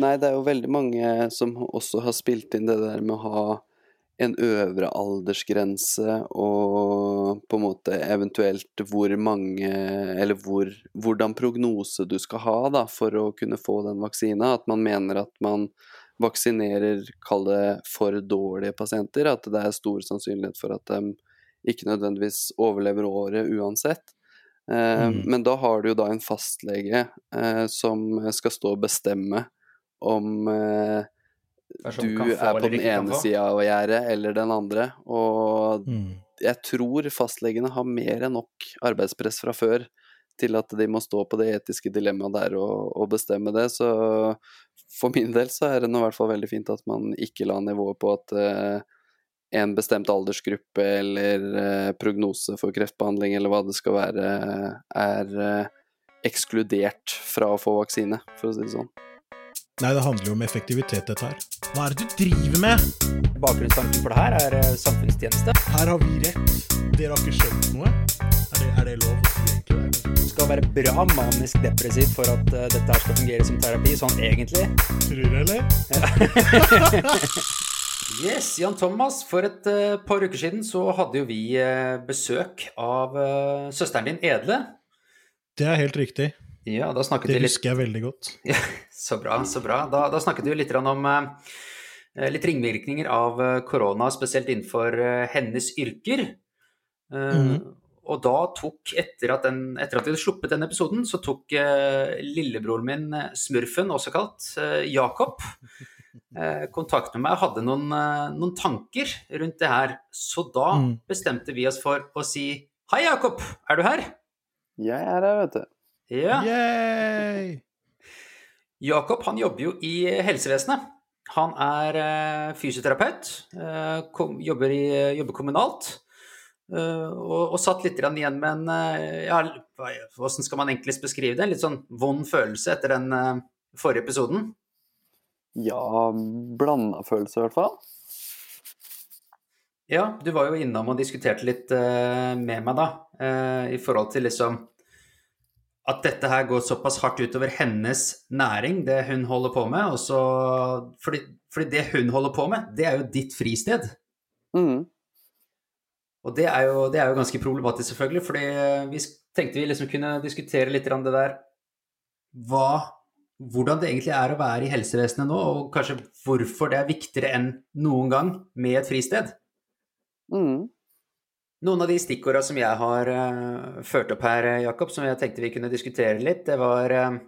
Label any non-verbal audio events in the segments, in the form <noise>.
Nei, det er jo veldig mange som også har spilt inn det der med å ha en øvre aldersgrense og på en måte eventuelt hvor mange Eller hvor, hvordan prognose du skal ha da, for å kunne få den vaksina. At man mener at man vaksinerer, kall det for dårlige pasienter. At det er stor sannsynlighet for at de ikke nødvendigvis overlever året uansett. Eh, mm. Men da har du jo da en fastlege eh, som skal stå og bestemme om eh, du er på den ene sida av gjerdet eller den andre. Og mm. jeg tror fastlegene har mer enn nok arbeidspress fra før til at de må stå på det etiske dilemmaet der og, og, bestemme det. Så for min del så er det nå i hvert fall veldig fint at man ikke la nivået på at eh, en bestemt aldersgruppe eller eh, prognose for kreftbehandling eller hva det skal være, er uh, ekskludert fra å få vaksine, for å si det sånn. Nei, det handler jo om effektivitet, dette her. Hva er det du driver med? Bakgrunnstanken for det her er eh, samfunnstjeneste. Her har vi rett. Dere har ikke skjønt noe. Er det, er det lov? Du skal være bra manisk depressiv for at uh, dette her skal fungere som terapi, sånn egentlig. Tror du, eller? <laughs> Yes, Jan Thomas. For et uh, par uker siden så hadde jo vi uh, besøk av søsteren din Edle. Det er helt riktig. Ja, da snakket det vi litt... husker jeg veldig godt. <laughs> Ja, så bra, så bra. Da, da snakket vi litt om uh, litt ringvirkninger av uh, korona, spesielt innenfor uh, hennes yrker. Mm. Og da tok, etter at, den, etter at vi hadde sluppet den episoden, så tok lillebroren min, Smurfen, også kalt Jakob, <laughs> kontakt med meg og hadde noen, noen, tanker rundt det her. Så da mm. bestemte vi oss for å si Hei, Jakob, er du her? Jeg er her, vet du. Ja. Yay! Jakob han jobber jo i helsevesenet. Han er uh, fysioterapeut, uh, jobber, i, jobber, kommunalt. Og, og, satt litt igjen med en ja, Hvordan skal man enklest beskrive det? En litt sånn vond følelse etter den forrige episoden? Ja, blanda følelse i hvert fall. Ja, du var jo innom og diskuterte litt med meg, da, i forhold til liksom at dette her går såpass hardt utover hennes næring, det hun holder på med. Også, fordi, fordi, det hun holder på med, det er jo ditt fristed. Mm. Og det er, jo, det er, jo, ganske problematisk, selvfølgelig, fordi vi tenkte vi liksom kunne diskutere litt det der hva, Hvordan det egentlig er å være i helsevesenet nå, og kanskje hvorfor det er viktigere enn noen gang med et fristed. Mm. Noen av de stikkordene som jeg har uh, ført opp her, Jakob, som jeg tenkte vi kunne diskutere litt, det var uh,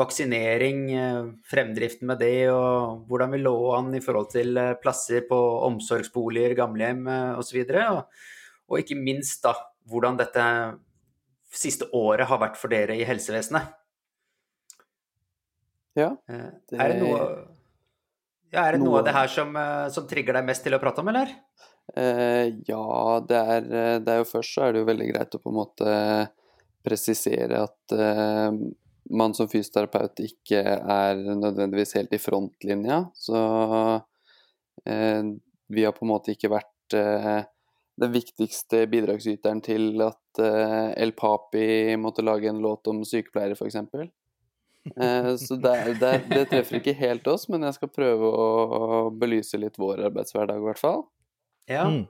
vaksinering, uh, fremdriften med det, og hvordan vi lå an i forhold til plasser på omsorgsboliger, gamlehjem uh, osv. Og, og ikke minst da, hvordan dette siste året har vært for dere i helsevesenet. Ja. Det... Er det noe, ja, er det noe, noe av det her som, som trigger deg mest til å prate om, eller? Eh, ja, det er, eh, det er, jo først så er det jo veldig greit å på en måte presisere at eh, man som fysioterapeut ikke er nødvendigvis helt i frontlinja. Så eh, vi har på en måte ikke vært eh, den viktigste bidragsyteren til at El Papi måtte lage en låt om sykepleiere, f.eks. Så det, det, det, treffer ikke helt oss, men jeg skal prøve å belyse litt vår arbeidshverdag, i hvert fall. Ja. Mm.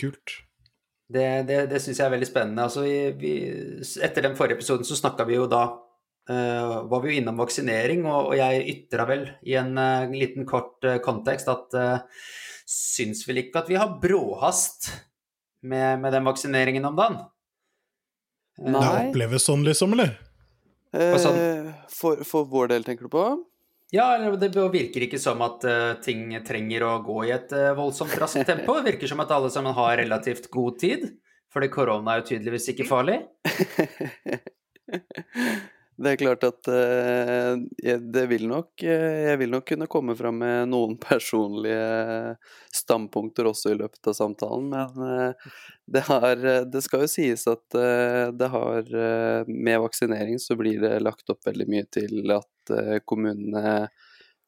Kult. Det, det, det syns jeg er veldig spennende. Altså, vi, vi, etter den forrige episoden så snakka vi jo da uh, Var vi jo innom vaksinering, og, og jeg ytra vel i en uh, liten kort uh, kontekst at uh, syns vel ikke at vi har bråhast med, med den vaksineringen om dagen. Nei. Det oppleves sånn, liksom, eller? For, for vår del, tenker du på? Ja, det virker ikke som at uh, ting trenger å gå i et uh, voldsomt raskt <laughs> tempo. Det virker som at alle sammen har relativt god tid, fordi korona er jo tydeligvis ikke farlig. <laughs> Det er klart at uh, det vil nok Jeg vil nok kunne komme fram med noen <laughs> personlige standpunkter også i løpet av samtalen, men det, har, det skal jo sies at det har Med vaksinering så blir det lagt opp veldig mye til at kommunene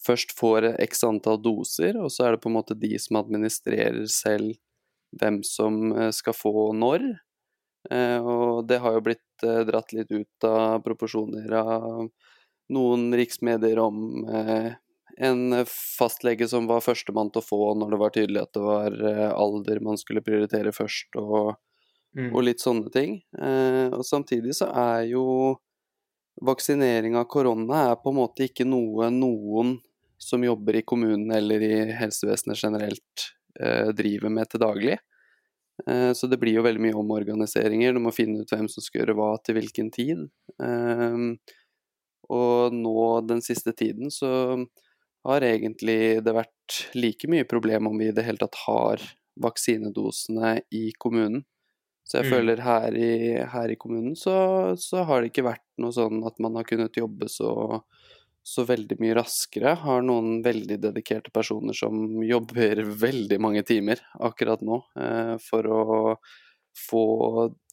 først får x antall doser, og så er det på en måte de som administrerer selv hvem som skal få når. Og det har jo blitt dratt litt ut av proporsjoner av noen riksmedier om eh, en fastlege som var førstemann til å få når det var tydelig at det var eh, alder man skulle prioritere først, og, Mm. og litt sånne ting. Eh, og samtidig så er jo vaksinering av korona er på en måte ikke noe noen som jobber i kommunen eller i helsevesenet generelt eh, driver med til daglig. Eh, så det blir jo veldig mye omorganiseringer. Du må finne ut hvem som skal gjøre hva til hvilken tid. Eh, og nå den siste tiden så har egentlig det vært like mye problem om vi i det hele tatt har vaksinedosene i kommunen. Så jeg Mm. føler her i, her i kommunen så, så har det ikke vært noe sånn at man har kunnet jobbe så, så veldig mye raskere. Har noen veldig dedikerte personer som jobber <laughs> veldig mange timer akkurat nå eh, for å få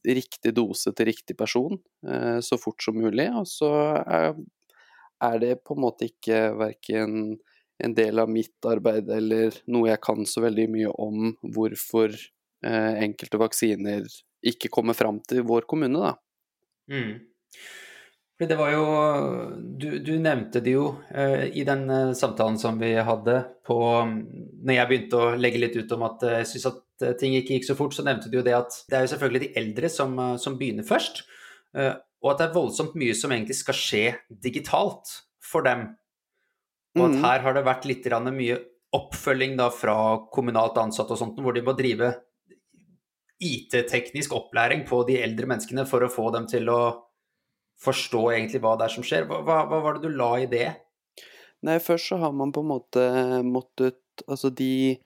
riktig dose til riktig person eh, så fort som mulig. Og så er, det på en måte ikke verken en del av mitt arbeid eller noe jeg kan så veldig mye om hvorfor eh, enkelte vaksiner ikke kommer fram til vår kommune, da. Mm. Fordi det var jo Du, du nevnte det jo uh, i den eh, samtalen som vi hadde på Når jeg begynte å legge litt ut om at eh, jeg syns at ting ikke gikk så fort, så nevnte du jo det at det er jo selvfølgelig de eldre som, som begynner først. og at det er voldsomt mye som egentlig skal skje digitalt for dem. Og at Mhm. her har det vært litt mye oppfølging da fra kommunalt ansatte og sånt, hvor de må drive IT-teknisk opplæring på de eldre menneskene for å få dem til å forstå egentlig hva det er som skjer. Hva, hva, hva var det du la i det? Nei, først så har man på en måte måttet Altså de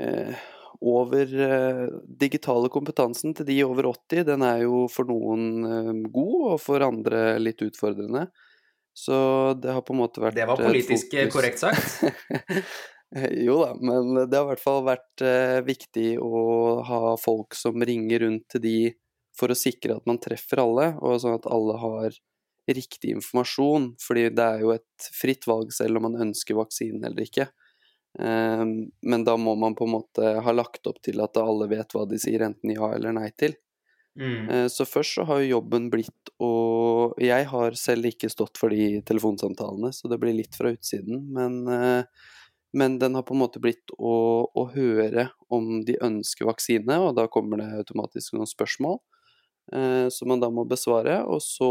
eh, over eh, digitale kompetansen til de over 80, den er jo for noen eh, god, og for andre litt utfordrende. Så det har på en måte vært Det var politisk eh, korrekt sagt. <laughs> jo da, men det har i hvert fall vært eh, viktig å ha folk som ringer rundt til de for å sikre at man treffer alle, og sånn at alle har riktig informasjon. Fordi det er jo et fritt valg selv om man ønsker vaksinen eller ikke. Eh, men da må man på en måte ha lagt opp til at alle vet hva de sier enten ja eller nei til. Mm. Eh, Så først så har jo jobben blitt å Jeg har selv ikke stått for de telefonsamtalene, så det blir litt fra utsiden. Men, eh, men den har på en måte blitt å, å høre om de ønsker vaksine, og da kommer det automatisk noen spørsmål som man da må besvare. Og så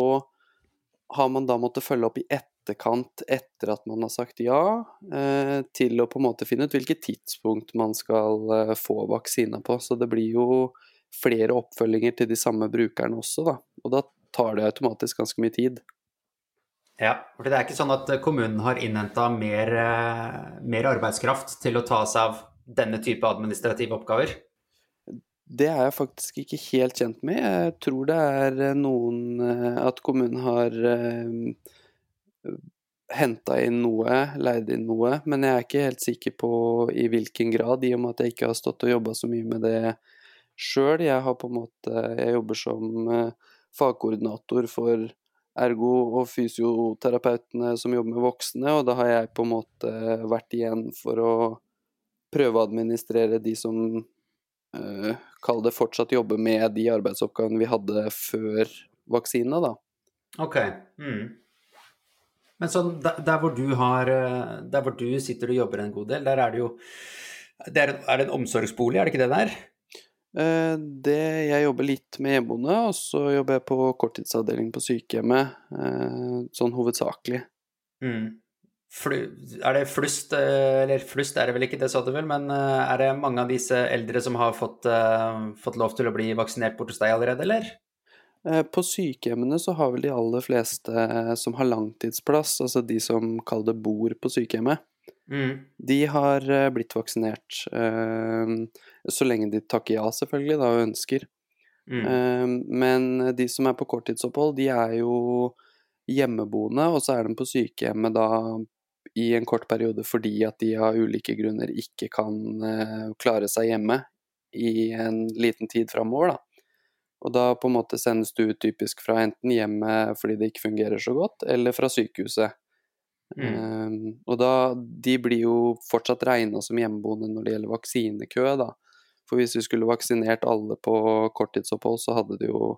har man da måttet følge opp i etterkant etter at man har sagt ja, eh, til å på en måte finne ut hvilket tidspunkt man skal eh, få vaksina på. Så det blir jo flere oppfølginger til de samme brukerne også, da. Og da tar det automatisk ganske mye tid. Ja, for det er ikke sånn at kommunen har innhenta mer, eh, mer arbeidskraft til å ta seg av denne type administrative oppgaver? Det er jeg faktisk ikke helt kjent med. Jeg tror det er eh, noen eh, At kommunen har uh, henta inn noe, leid inn noe, men jeg er ikke helt sikker på i hvilken grad, i og med at jeg ikke har stått og jobba så mye med det sjøl. Jeg har på en måte Jeg jobber som eh, fagkoordinator for ergo- og fysioterapeutene som jobber med voksne, og da har jeg på en måte vært igjen for å prøve å administrere de som Kall det fortsatt jobbe med de arbeidsoppgavene vi hadde før vaksina, da. Ok. Mm. Men sånn, der, hvor du har, eh, der hvor du sitter og jobber en god del, der er det jo det er, er det en omsorgsbolig, er det ikke det der? Eh, det, jeg jobber litt med hjemmeboende, og så jobber jeg på korttidsavdeling på sykehjemmet, eh, sånn hovedsakelig. Mm. Flu, er det flust, eh, eller flust er det vel ikke, det sa du vel, men eh, er det mange av disse eldre som har fått, uh, fått lov til å bli vaksinert bort hos deg allerede, eller? Eh, På sykehjemmene så har vel de aller fleste som har langtidsplass, altså de som kaller det bor på sykehjemmet, Mm. de har eh, blitt vaksinert. eh, Så lenge de takker ja, selvfølgelig, da, og ønsker. Mm. Eh, Men de som er på korttidsopphold, de er jo hjemmeboende, og så er de på sykehjemmet da i en kort periode fordi at de av ulike grunner ikke kan eh, klare seg hjemme i en liten tid framover, da. Og da på en måte sendes du ut typisk fra enten hjemmet fordi det ikke fungerer så godt, eller fra sykehuset. Mm. Um, og da, de blir jo fortsatt regna som hjemmeboende når det gjelder vaksinekø, da. For hvis vi skulle vaksinert alle på korttidsopphold, så hadde det jo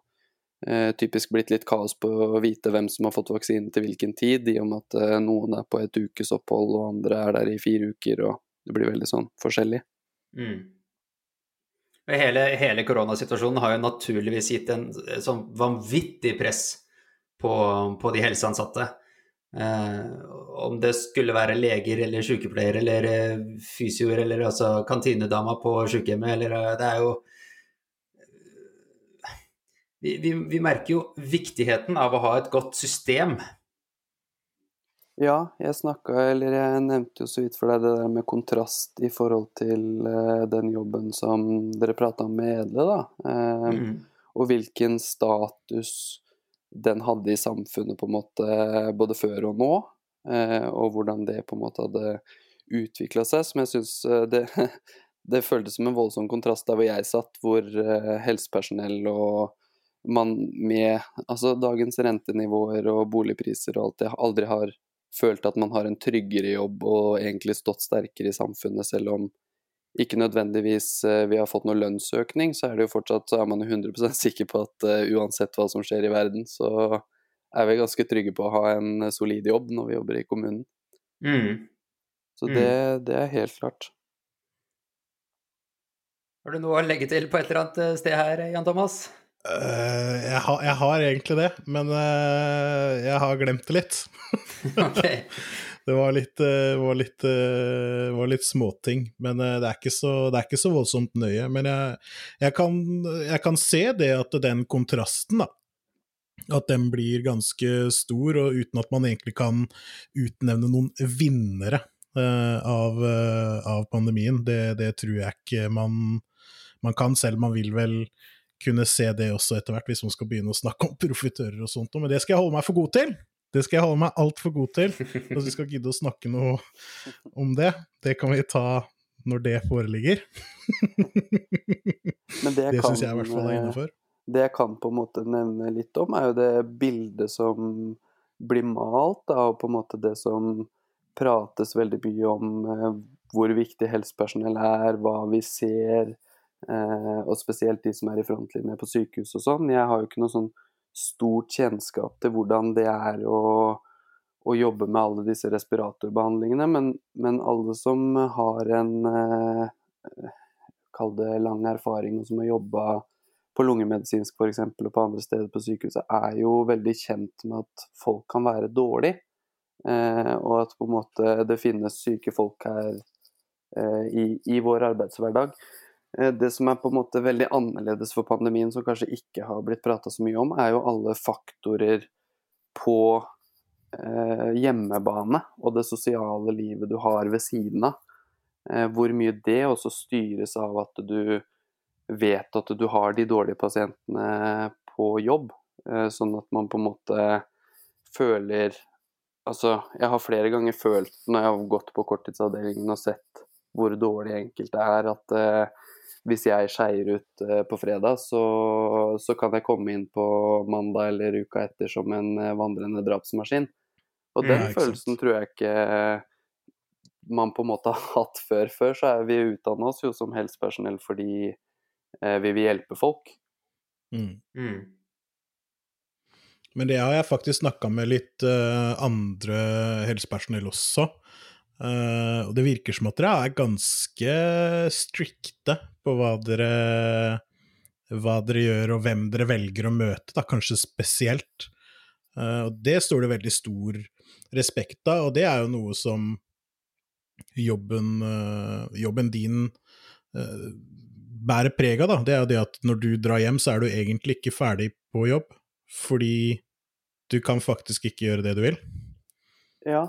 typisk blitt litt kaos på å vite hvem som har fått vaksine til hvilken tid, i og med at eh, noen er på et ukes opphold og andre er der i fire uker, og det blir veldig sånn forskjellig. Mm. Hele, hele koronasituasjonen har jo naturligvis gitt en sånn vanvittig press på, på de helseansatte. Eh, om det skulle være leger eller sykepleiere eller eh, fysioer eller altså kantinedama på sykehjemmet eller eh, Det er jo vi, vi, vi, merker jo viktigheten av å ha et godt system. Ja, jeg snakka, eller jeg nevnte jo så vidt for deg det der med kontrast i forhold til uh, den jobben som dere prata om med Edle, da. Uh, mm. Og hvilken status den hadde i samfunnet på en måte både før og nå, uh, og hvordan det på en måte hadde utvikla seg, som jeg syns det, <laughs> det føltes som en voldsom kontrast der hvor jeg satt, hvor helsepersonell og man med altså dagens rentenivåer og boligpriser og alt det aldri har følt at man har en tryggere jobb og egentlig stått sterkere i samfunnet, selv om ikke nødvendigvis uh, vi har fått noen lønnsøkning, så er det jo fortsatt så er man jo 100% sikker på at uh, uansett hva som skjer i verden, så er vi ganske trygge på å ha en solid jobb når vi jobber i kommunen. Mm. Så det, mm. det, er helt klart. Har du noe å legge til på et eller annet eh, sted her, Jan Thomas? Uh, jeg, har, jeg, har, egentlig det, men uh, jeg har glemt det litt. <laughs> okay. <laughs> Det var litt, uh, var litt, var litt småting, men det er, så, det, er ikke så, voldsomt nøye. Men jeg, jeg, kan, jeg, kan, se det at den kontrasten, da, at den blir ganske stor, og uten at man egentlig kan utnevne noen vinnere av, av, pandemien, det, det, tror jeg ikke man, man kan, selv man vil vel kunne se det også etter hvert, hvis man skal begynne å snakke om profitører og sånt. Men det skal jeg holde meg for god til! Det skal jeg holde meg altfor god til. Hvis vi skal gidde å snakke noe om det, det kan vi ta når det foreligger. <laughs> Men det, det syns jeg i hvert fall er innafor. Det jeg kan på en måte nevne litt om, er jo det bildet som blir malt, da, og på en måte det som prates veldig mye om eh, hvor viktig helsepersonell er, hva vi ser, Eh, og spesielt de som er i frontlinje på sykehus og sånn. Jeg har jo ikke noe sånn stort kjennskap til hvordan det er å, å jobbe med alle disse respiratorbehandlingene, men, men alle som har en eh, Kall det lang erfaring, og som har jobba på lungemedisinsk f.eks. og på andre steder på sykehuset, er jo veldig kjent med at folk kan være dårlig. Eh, og at på en måte det finnes syke folk her eh, i, i vår arbeidshverdag. Eh, det som er på en måte veldig annerledes for pandemien, som kanskje ikke har blitt prata så mye om, er jo alle faktorer på eh, hjemmebane og det sosiale livet du har ved siden av. Eh, hvor mye det også styres av at du vet at du har de dårlige pasientene på jobb. Eh, sånn at man på en måte føler Altså, jeg har flere ganger følt, når jeg har gått på korttidsavdelingen og sett hvor dårlig enkelte er, at eh, hvis jeg skeier ut uh, på fredag, så, så, kan jeg komme inn på mandag eller uka etter som en uh, vandrende drapsmaskin. Og den ja, følelsen tror jeg ikke man på en måte har hatt før. Før så er vi utdanna oss jo som helsepersonell fordi uh, vi vil hjelpe folk. Mm. Mm. Men det har jeg faktisk snakka med litt andre helsepersonell også. Uh, og det virker som at dere er ganske strikte på hva dere, hva dere gjør, og hvem dere velger å møte, da, kanskje spesielt. Uh, og det står det veldig stor respekt av, og det er jo noe som jobben, uh, jobben din bærer preg av. Det er jo det at når du drar hjem, så er du egentlig ikke ferdig på jobb, fordi du kan faktisk ikke gjøre det du vil. Ja,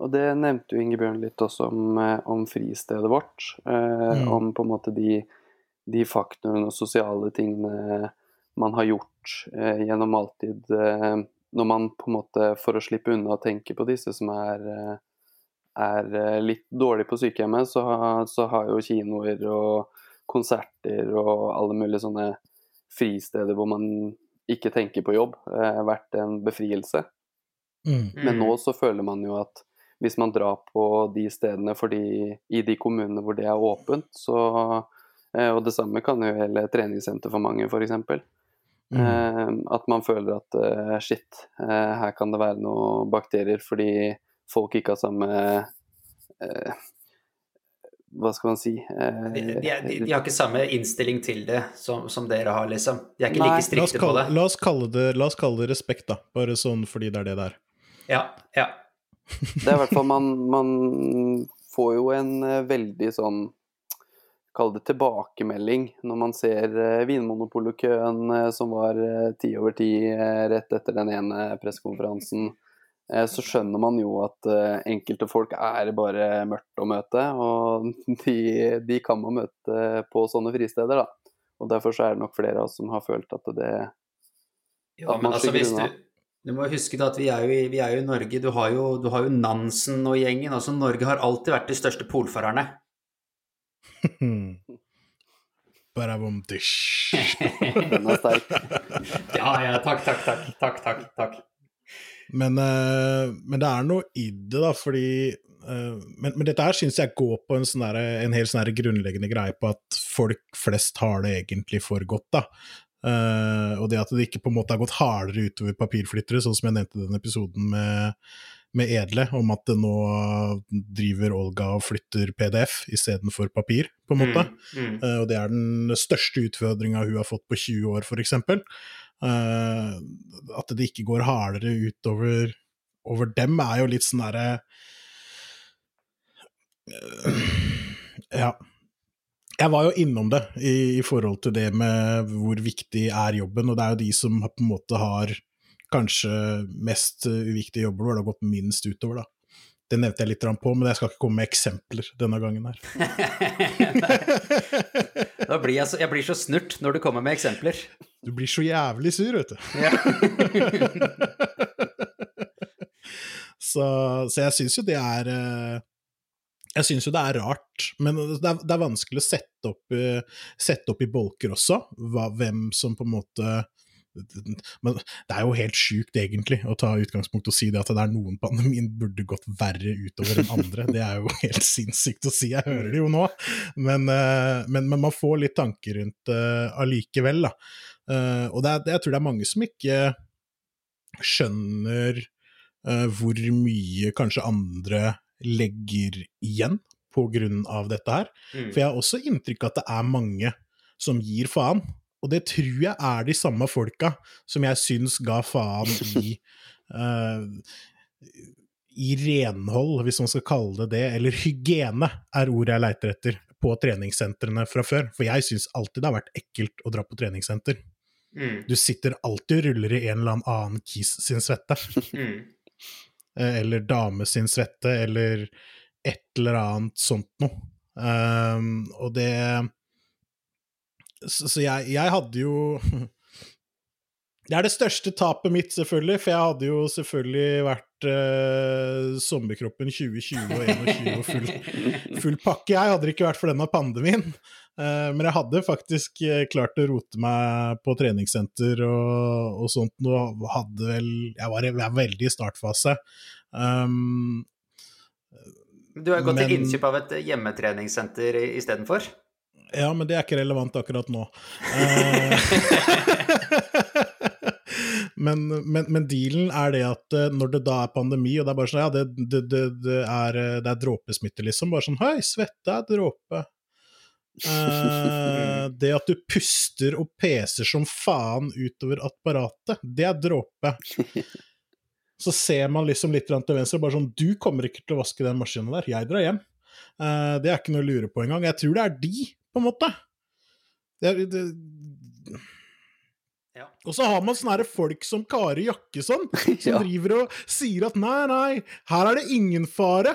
og det nevnte jo Ingebjørn litt også om, eh, om fristedet vårt. Eh, mm. Om på en måte de, de, faktorene og sosiale tingene man har gjort eh, gjennom alltid. Eh, når man på en måte, for å slippe unna å tenke på disse som er, eh, er eh, litt dårlige på sykehjemmet, så, så, har jo kinoer og konserter og alle mulige sånne fristeder hvor man ikke tenker på jobb, vært en befrielse. Mm. Men nå så føler man jo at hvis man drar på de stedene fordi i de kommunene hvor det er åpent, så eh, Og det samme kan jo gjelde treningssenter for mange, f.eks. Mm. Uh, at man føler at uh, shit, her kan det være noen bakterier fordi folk ikke har samme Hva skal man si de, de, de, de, har ikke samme innstilling til det som, som dere har, liksom. De er ikke Nei, like strikte på det. La oss, det. la oss kalle det respekt, da. Bare sånn fordi det er det det er. Ja, ja. Det er i hvert fall man, man får jo en veldig sånn Kall det tilbakemelding når man ser Vinmonopolokøen Vinmonopolkøen uh, som var ti over ti rett etter den ene pressekonferansen. Så skjønner man jo at enkelte folk er bare mørkt å møte, og <laughs> de, de, kan man møte på sånne fristeder, da. Og derfor så er det nok flere av oss som har følt at det Ja, men altså hvis du, du må huske da at vi er jo i, vi er jo i Norge. Du har jo, du har jo Nansen og gjengen. altså Norge har alltid vært de største polfarerne. Barabom-dish. Den er sterk. <laughs> ja, ja, takk, takk, takk. Takk, takk, takk. Men, uh, men det er noe i det, da, fordi uh, men, men, dette her syns jeg går på en, sånn der, en helt sånn grunnleggende greie på at folk flest har det egentlig for godt, da. Uh, og det at det ikke på en måte har gått hardere utover papirflyttere, sånn som jeg nevnte i den episoden med med Edle om at nå driver Olga og flytter PDF istedenfor papir, på en måte. Mm, mm. Uh, og det er den største utfordringa hun har fått på 20 år, f.eks. Uh, eh, at det ikke går hardere utover over dem, er jo litt sånn derre uh, Ja. Jeg var jo innom det i, i, forhold til det med hvor viktig er jobben, og det er jo de som på en måte har kanskje mest eh, uviktige jobber hvor det har gått minst utover, da. Det nevnte jeg litt på, men jeg skal ikke komme med eksempler denne gangen her. <laughs> da blir jeg, så, jeg blir så snurt når du kommer med eksempler. Du blir så jævlig sur, vet du. <laughs> så, så, jeg syns jo det er eh, jeg syns jo det er rart, men det er, det er vanskelig å sette opp, eh, sette opp, i bolker også, hva, hvem som på en måte men det er jo helt sjukt, egentlig, å ta utgangspunkt og si det at det er noen pandemien burde gått verre utover enn andre. Det er jo <laughs> helt sinnssykt å si, jeg hører det jo nå. Men, eh, men, men man får litt tanker rundt det uh, allikevel, da. Uh, og det er, jeg tror det er mange som ikke skjønner uh, hvor mye kanskje andre legger igjen på grunn av dette her. Mm. For jeg har også inntrykk av at det er mange som gir faen. Og det tror jeg er de samme folka som jeg syns ga faen i uh, <laughs> i renhold, hvis man skal kalle det det, eller hygiene, er ordet jeg leiter etter, på treningssentrene fra før. For jeg syns alltid det har vært ekkelt å dra på treningssenter. Mm. Du sitter alltid og ruller i en eller annen kis sin svette. <laughs> Mm. Eh, eller dame sin svette, eller et eller annet sånt noe. Um, og det så, så jeg, jeg, hadde jo <laughs> Det er det største tapet mitt, selvfølgelig, for jeg hadde jo selvfølgelig vært uh, sommerkroppen 2020 og 2021 og full, full, pakke. Jeg hadde det ikke vært for denne pandemien. Uh, men jeg hadde faktisk uh, klart å rote meg på treningssenter og, og sånt. Og hadde vel Jeg var, jeg var veldig i startfase. Um, du har gått men, til innkjøp av et hjemmetreningssenter istedenfor? Ja, men det er ikke relevant akkurat nå. <laughs> Eh, <laughs> men, men, men, dealen er det at eh, når det da er pandemi, og det er bare sånn ja, det, det, det, det er, er, dråpesmitte, liksom. Bare sånn hei, svette er dråpe. Uh, <laughs> det at du puster og peser som faen utover apparatet, det er dråpe. Så ser man liksom litt til venstre, bare sånn Du kommer ikke til å vaske den maskinen der, jeg drar hjem. Uh, det er ikke noe å lure på engang. Jeg tror det er de på en måte. Det, det, ja. Og så har man sånne folk som Kari Jakkesson, <laughs> som ja. driver og sier at nei, nei, her er det ingen fare.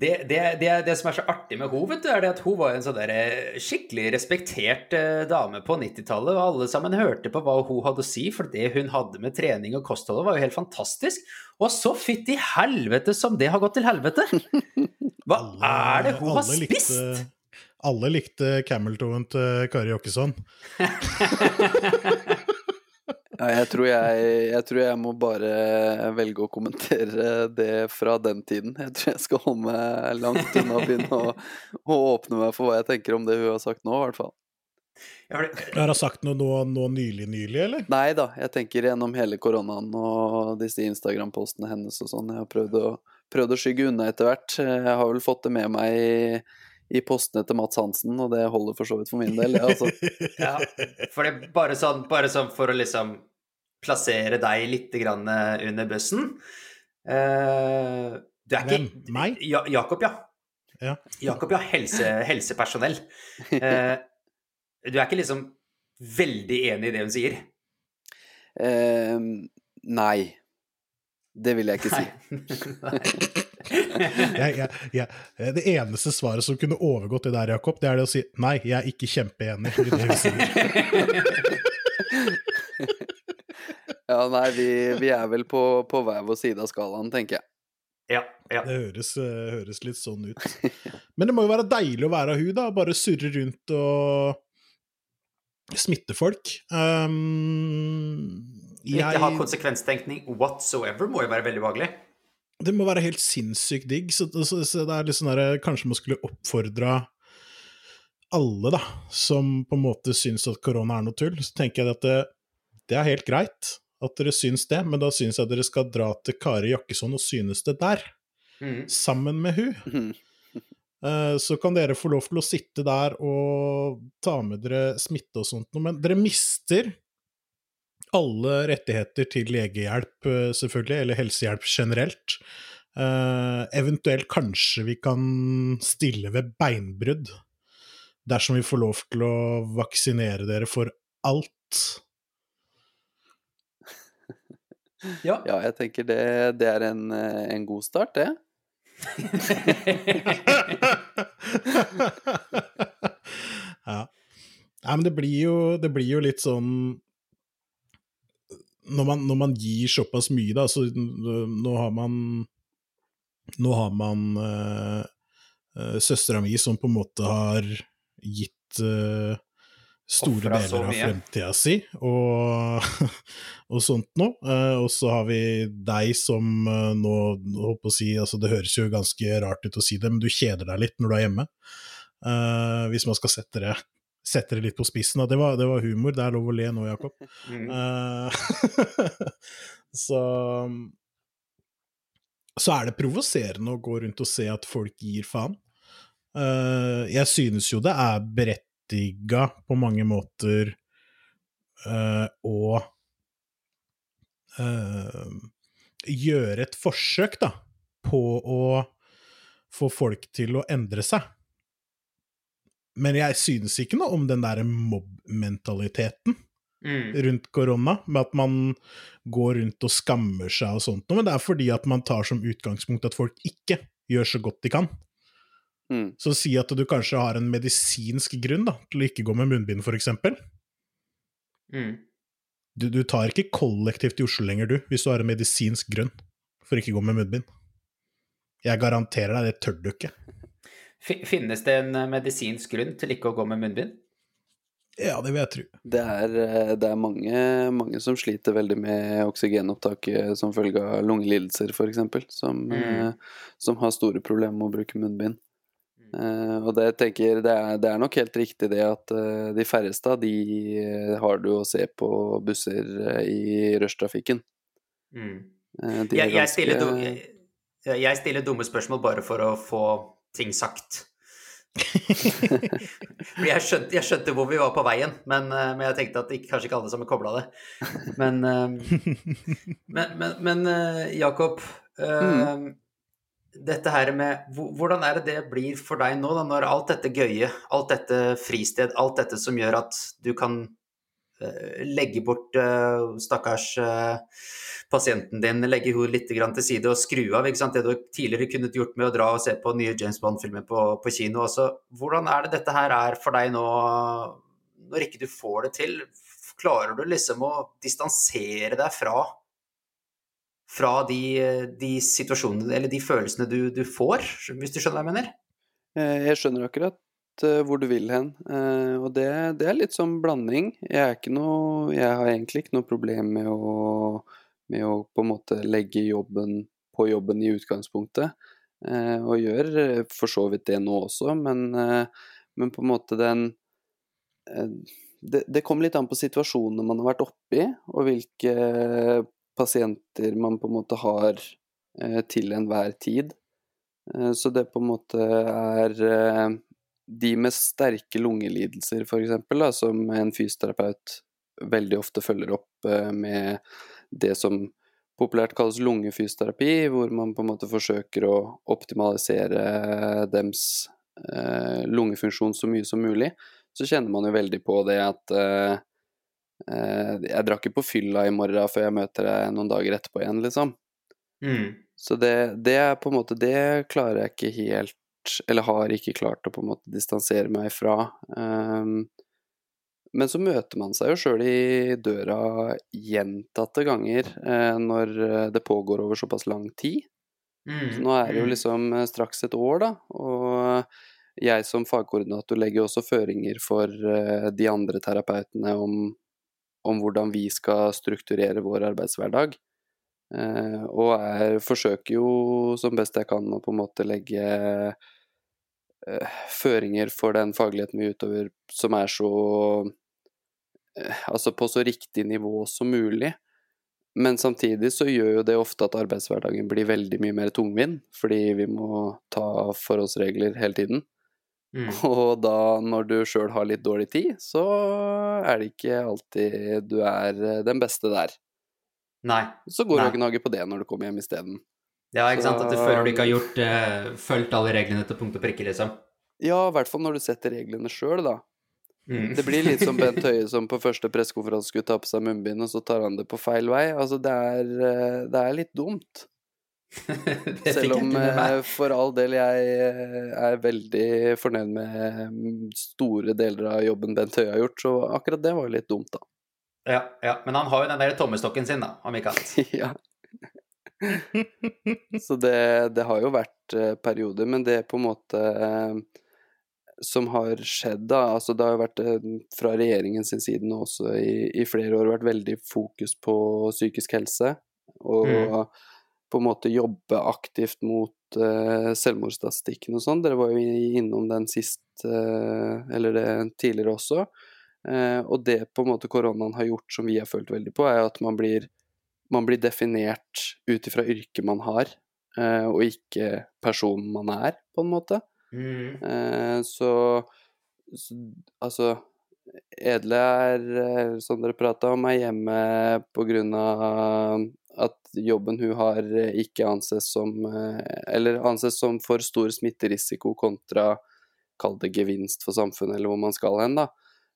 Det, det, det, det, som er så artig med henne, er at hun var en sånn der eh, skikkelig respektert eh, dame på 90-tallet. Og alle sammen hørte på hva hun hadde å si, for det hun hadde med trening og kosthold var jo helt fantastisk. Og så fytti helvete som det har gått til helvete! Hva alle, er det hun har spist? Likte, alle likte Cameltoen til Kari Jokkesson. <laughs> ja, jeg tror jeg, jeg tror jeg må bare velge å kommentere det fra den tiden. Jeg tror jeg skal holde meg langt unna og begynne å, å åpne meg for hva jeg tenker om det hun har sagt nå, i hvert fall. Har hun sagt noe nå, nå, nylig, nylig, eller? Nei da, jeg tenker gjennom hele koronaen og disse Instagram-postene hennes og sånn. Jeg har prøvd å, prøvd å, skygge unna etter hvert. Jeg har vel fått det med meg i, i postene til Mats Hansen, og det holder for så vidt for min del. Ja, altså. <laughs> ja, for det bare sånn, bare sånn for å liksom plassere deg litt under bussen. Uh, du er Hvem? Ikke, Meg? Ja, Jakob, ja. ja. Jakob, ja. Helse, helsepersonell. Uh, du er ikke liksom veldig enig i det hun sier? Uh, nei. Det vil jeg ikke si. <laughs> jeg, jeg, jeg, det eneste svaret som kunne overgått det der, Jakob, det er det å si nei, jeg er ikke kjempeenig i det hun sier. <laughs> ja, nei, vi, vi, er vel på, på hver vår side av skalaen, tenker jeg. Ja, ja. Det høres, høres, litt sånn ut. <laughs> Men det må jo være deilig å være hun, da. Bare surre rundt og smitte folk. Um, jeg... Ikke ha konsekvenstenkning whatsoever må jo være veldig behagelig. Det må være helt sinnssykt digg. Så, så, så det er litt sånn der, Kanskje man skulle oppfordra alle, da, som på en måte syns at korona er noe tull. Så tenker jeg at det, det er helt greit at dere syns det, men da syns jeg at dere skal dra til Kari Jakkesson og synes det der. Mm. Sammen med hun. Mm. <laughs> Eh, så kan dere få lov til å sitte der og ta med dere smitte og sånt men dere mister alle rettigheter til legehjelp, eh, selvfølgelig, eller helsehjelp generelt. Uh, eventuelt kanskje vi kan stille ved beinbrudd, dersom vi får lov til å vaksinere dere for alt. Ja, ja jeg tenker det, det er en, en god start, det. <laughs> ja. Nei, men det blir jo, det blir jo litt sånn når man, når man, gir såpass mye, da, så nå har man Nå har man øh, øh, søstera mi som på en måte har gitt uh, store deler av fremtida si og, <laughs> og sånt noe. Uh, og så har vi deg som uh, nå på å si altså Det høres jo ganske rart ut å si det, men du kjeder deg litt når du er hjemme. Uh, hvis man skal sette det, sette det litt på spissen. Det var, det var, humor. Det er lov å le nå, Jakob. <laughs> Mm. <laughs> så så er det provoserende å gå rundt og se at folk gir faen. jeg synes jo det er beredt berettiga på mange måter uh, å uh, gjøre et forsøk, da, på å få folk til å endre seg. Men jeg synes ikke noe om den derre mobb-mentaliteten mm. rundt korona, med at man går rundt og skammer seg og sånt men det er fordi at man tar som utgangspunkt at folk ikke gjør så godt de kan. Mm. Så si at du kanskje har en medisinsk grunn da, til å ikke gå med munnbind, eksempel. Mm. Du, du, tar ikke kollektivt i Oslo lenger, du, hvis du har en medisinsk grunn for ikke å gå med munnbind. Jeg garanterer deg, det tør du ikke. Finnes det en eh, medisinsk grunn til ikke å gå med munnbind? Ja, det vil jeg tro. Det er, eh, det er mange, mange, som sliter veldig med oksygenopptaket som følge av lungelidelser, f.eks., som, mm. Eh, som har store problemer med å bruke munnbind. Uh, og det tenker det er, det er, nok helt riktig det at uh, de færreste av de uh, har du å se på busser i rushtrafikken. Mm. Jeg, jeg, ganske... stiller jeg, jeg, stiller dumme spørsmål bare for å få ting sagt. <laughs> jeg, skjønte, jeg, skjønte, hvor vi var på veien, men, men jeg tenkte at ikke, kanskje ikke alle sammen kobla det. <laughs> Men, men, men, men Jakob mm dette her med Hvordan er det det blir for deg nå, da, når alt dette gøye, alt dette fristed, alt dette som gjør at du kan uh, legge bort uh, stakkars uh, pasienten din, legge henne litt til side og skru av ikke sant? det du tidligere kunne gjort med å dra og se på nye James Bond-filmer på, på, kino. Også. Hvordan er det dette her er for deg nå, når ikke du får det til? Klarer du liksom å distansere deg fra fra de, de, situasjonene, eller de følelsene du, du, får, hvis du skjønner hva jeg mener? Eh, jeg skjønner akkurat eh, hvor du vil hen, eh, og det, det er litt sånn blanding. Jeg, noe, jeg, har egentlig ikke noe problem med å, med å på en måte legge jobben på jobben i utgangspunktet, og gjør for så vidt det nå også, men, men på en måte den det, det kommer litt an på situasjonene man har vært oppi, og hvilke pasienter man på en måte har eh, til enhver tid. Eh, så det på en måte er eh, de med sterke lungelidelser, f.eks., som en fysioterapeut veldig ofte følger opp med det som populært kalles lungefysioterapi, hvor man på en måte forsøker å optimalisere dems lungefunksjon så mye som mulig så kjenner man jo veldig på det at Jeg drar ikke på fylla i morgen før jeg møter deg noen dager etterpå igjen, liksom. Mm. Så det, det, er på en måte Det klarer jeg ikke helt Eller har ikke klart å på en måte distansere meg fra. Um, men så møter man seg jo sjøl i døra gjentatte ganger uh, når det pågår over såpass lang tid. Mm. Så nå er det jo mm. liksom straks et år, da. Og jeg som fagkoordinator legger også føringer for uh, de andre terapeutene om, om hvordan vi skal strukturere vår arbeidshverdag. Eh, og jeg forsøker jo som best jeg kan å på en måte legge eh, føringer for den fagligheten vi utøver som er så Altså på så riktig nivå som mulig. Men samtidig så gjør jo det ofte at arbeidshverdagen blir veldig mye mer tungvint, fordi vi må ta forholdsregler hele tiden. Mm. <laughs> Og da, når du sjøl har litt dårlig tid, så er det ikke alltid du er eh, den beste der. Nei. Så går Nei. du og gnager på det når du kommer hjem isteden. Ja, ikke sant? At du føler du ikke har gjort eh, fulgt alle reglene til punkt og prikke, liksom. Ja, i hvert fall når du setter reglene sjøl, da. Mm. Det blir litt som Bent <laughs> Høie som på første pressekonferanse skulle ta på seg munnbind, og så tar han det på feil vei. Altså, det er, eh, det er litt dumt. <laughs> Selv om eh, for all del jeg eh, er veldig fornøyd med store deler av jobben Bent Høie har gjort, så akkurat det var litt dumt, da. Ja, ja, men han har jo den der tommestokken sin, da, om ikke annet. <laughs> ja. Så det, det har jo vært eh, perioder, men det på en måte som har skjedd, da Altså det har jo vært fra regjeringens side nå også i, i flere år vært veldig fokus på psykisk helse. Og Mm. På en måte jobbe aktivt mot uh, selvmordsstatistikken og sånn. Dere var jo innom den sist, uh, eller det tidligere også. Uh, og det på en måte koronaen har gjort som vi har følt veldig på, er at man blir, man blir definert ut ifra yrket man har, uh, og ikke personen man er, på en måte. Mm. Så, så altså Edle er, som dere prata om, er hjemme av at jobben hun har eh, ikke anses som eh, Eller anses som for stor smitterisiko kontra Kall det gevinst for samfunnet, eller hvor man skal hen, da.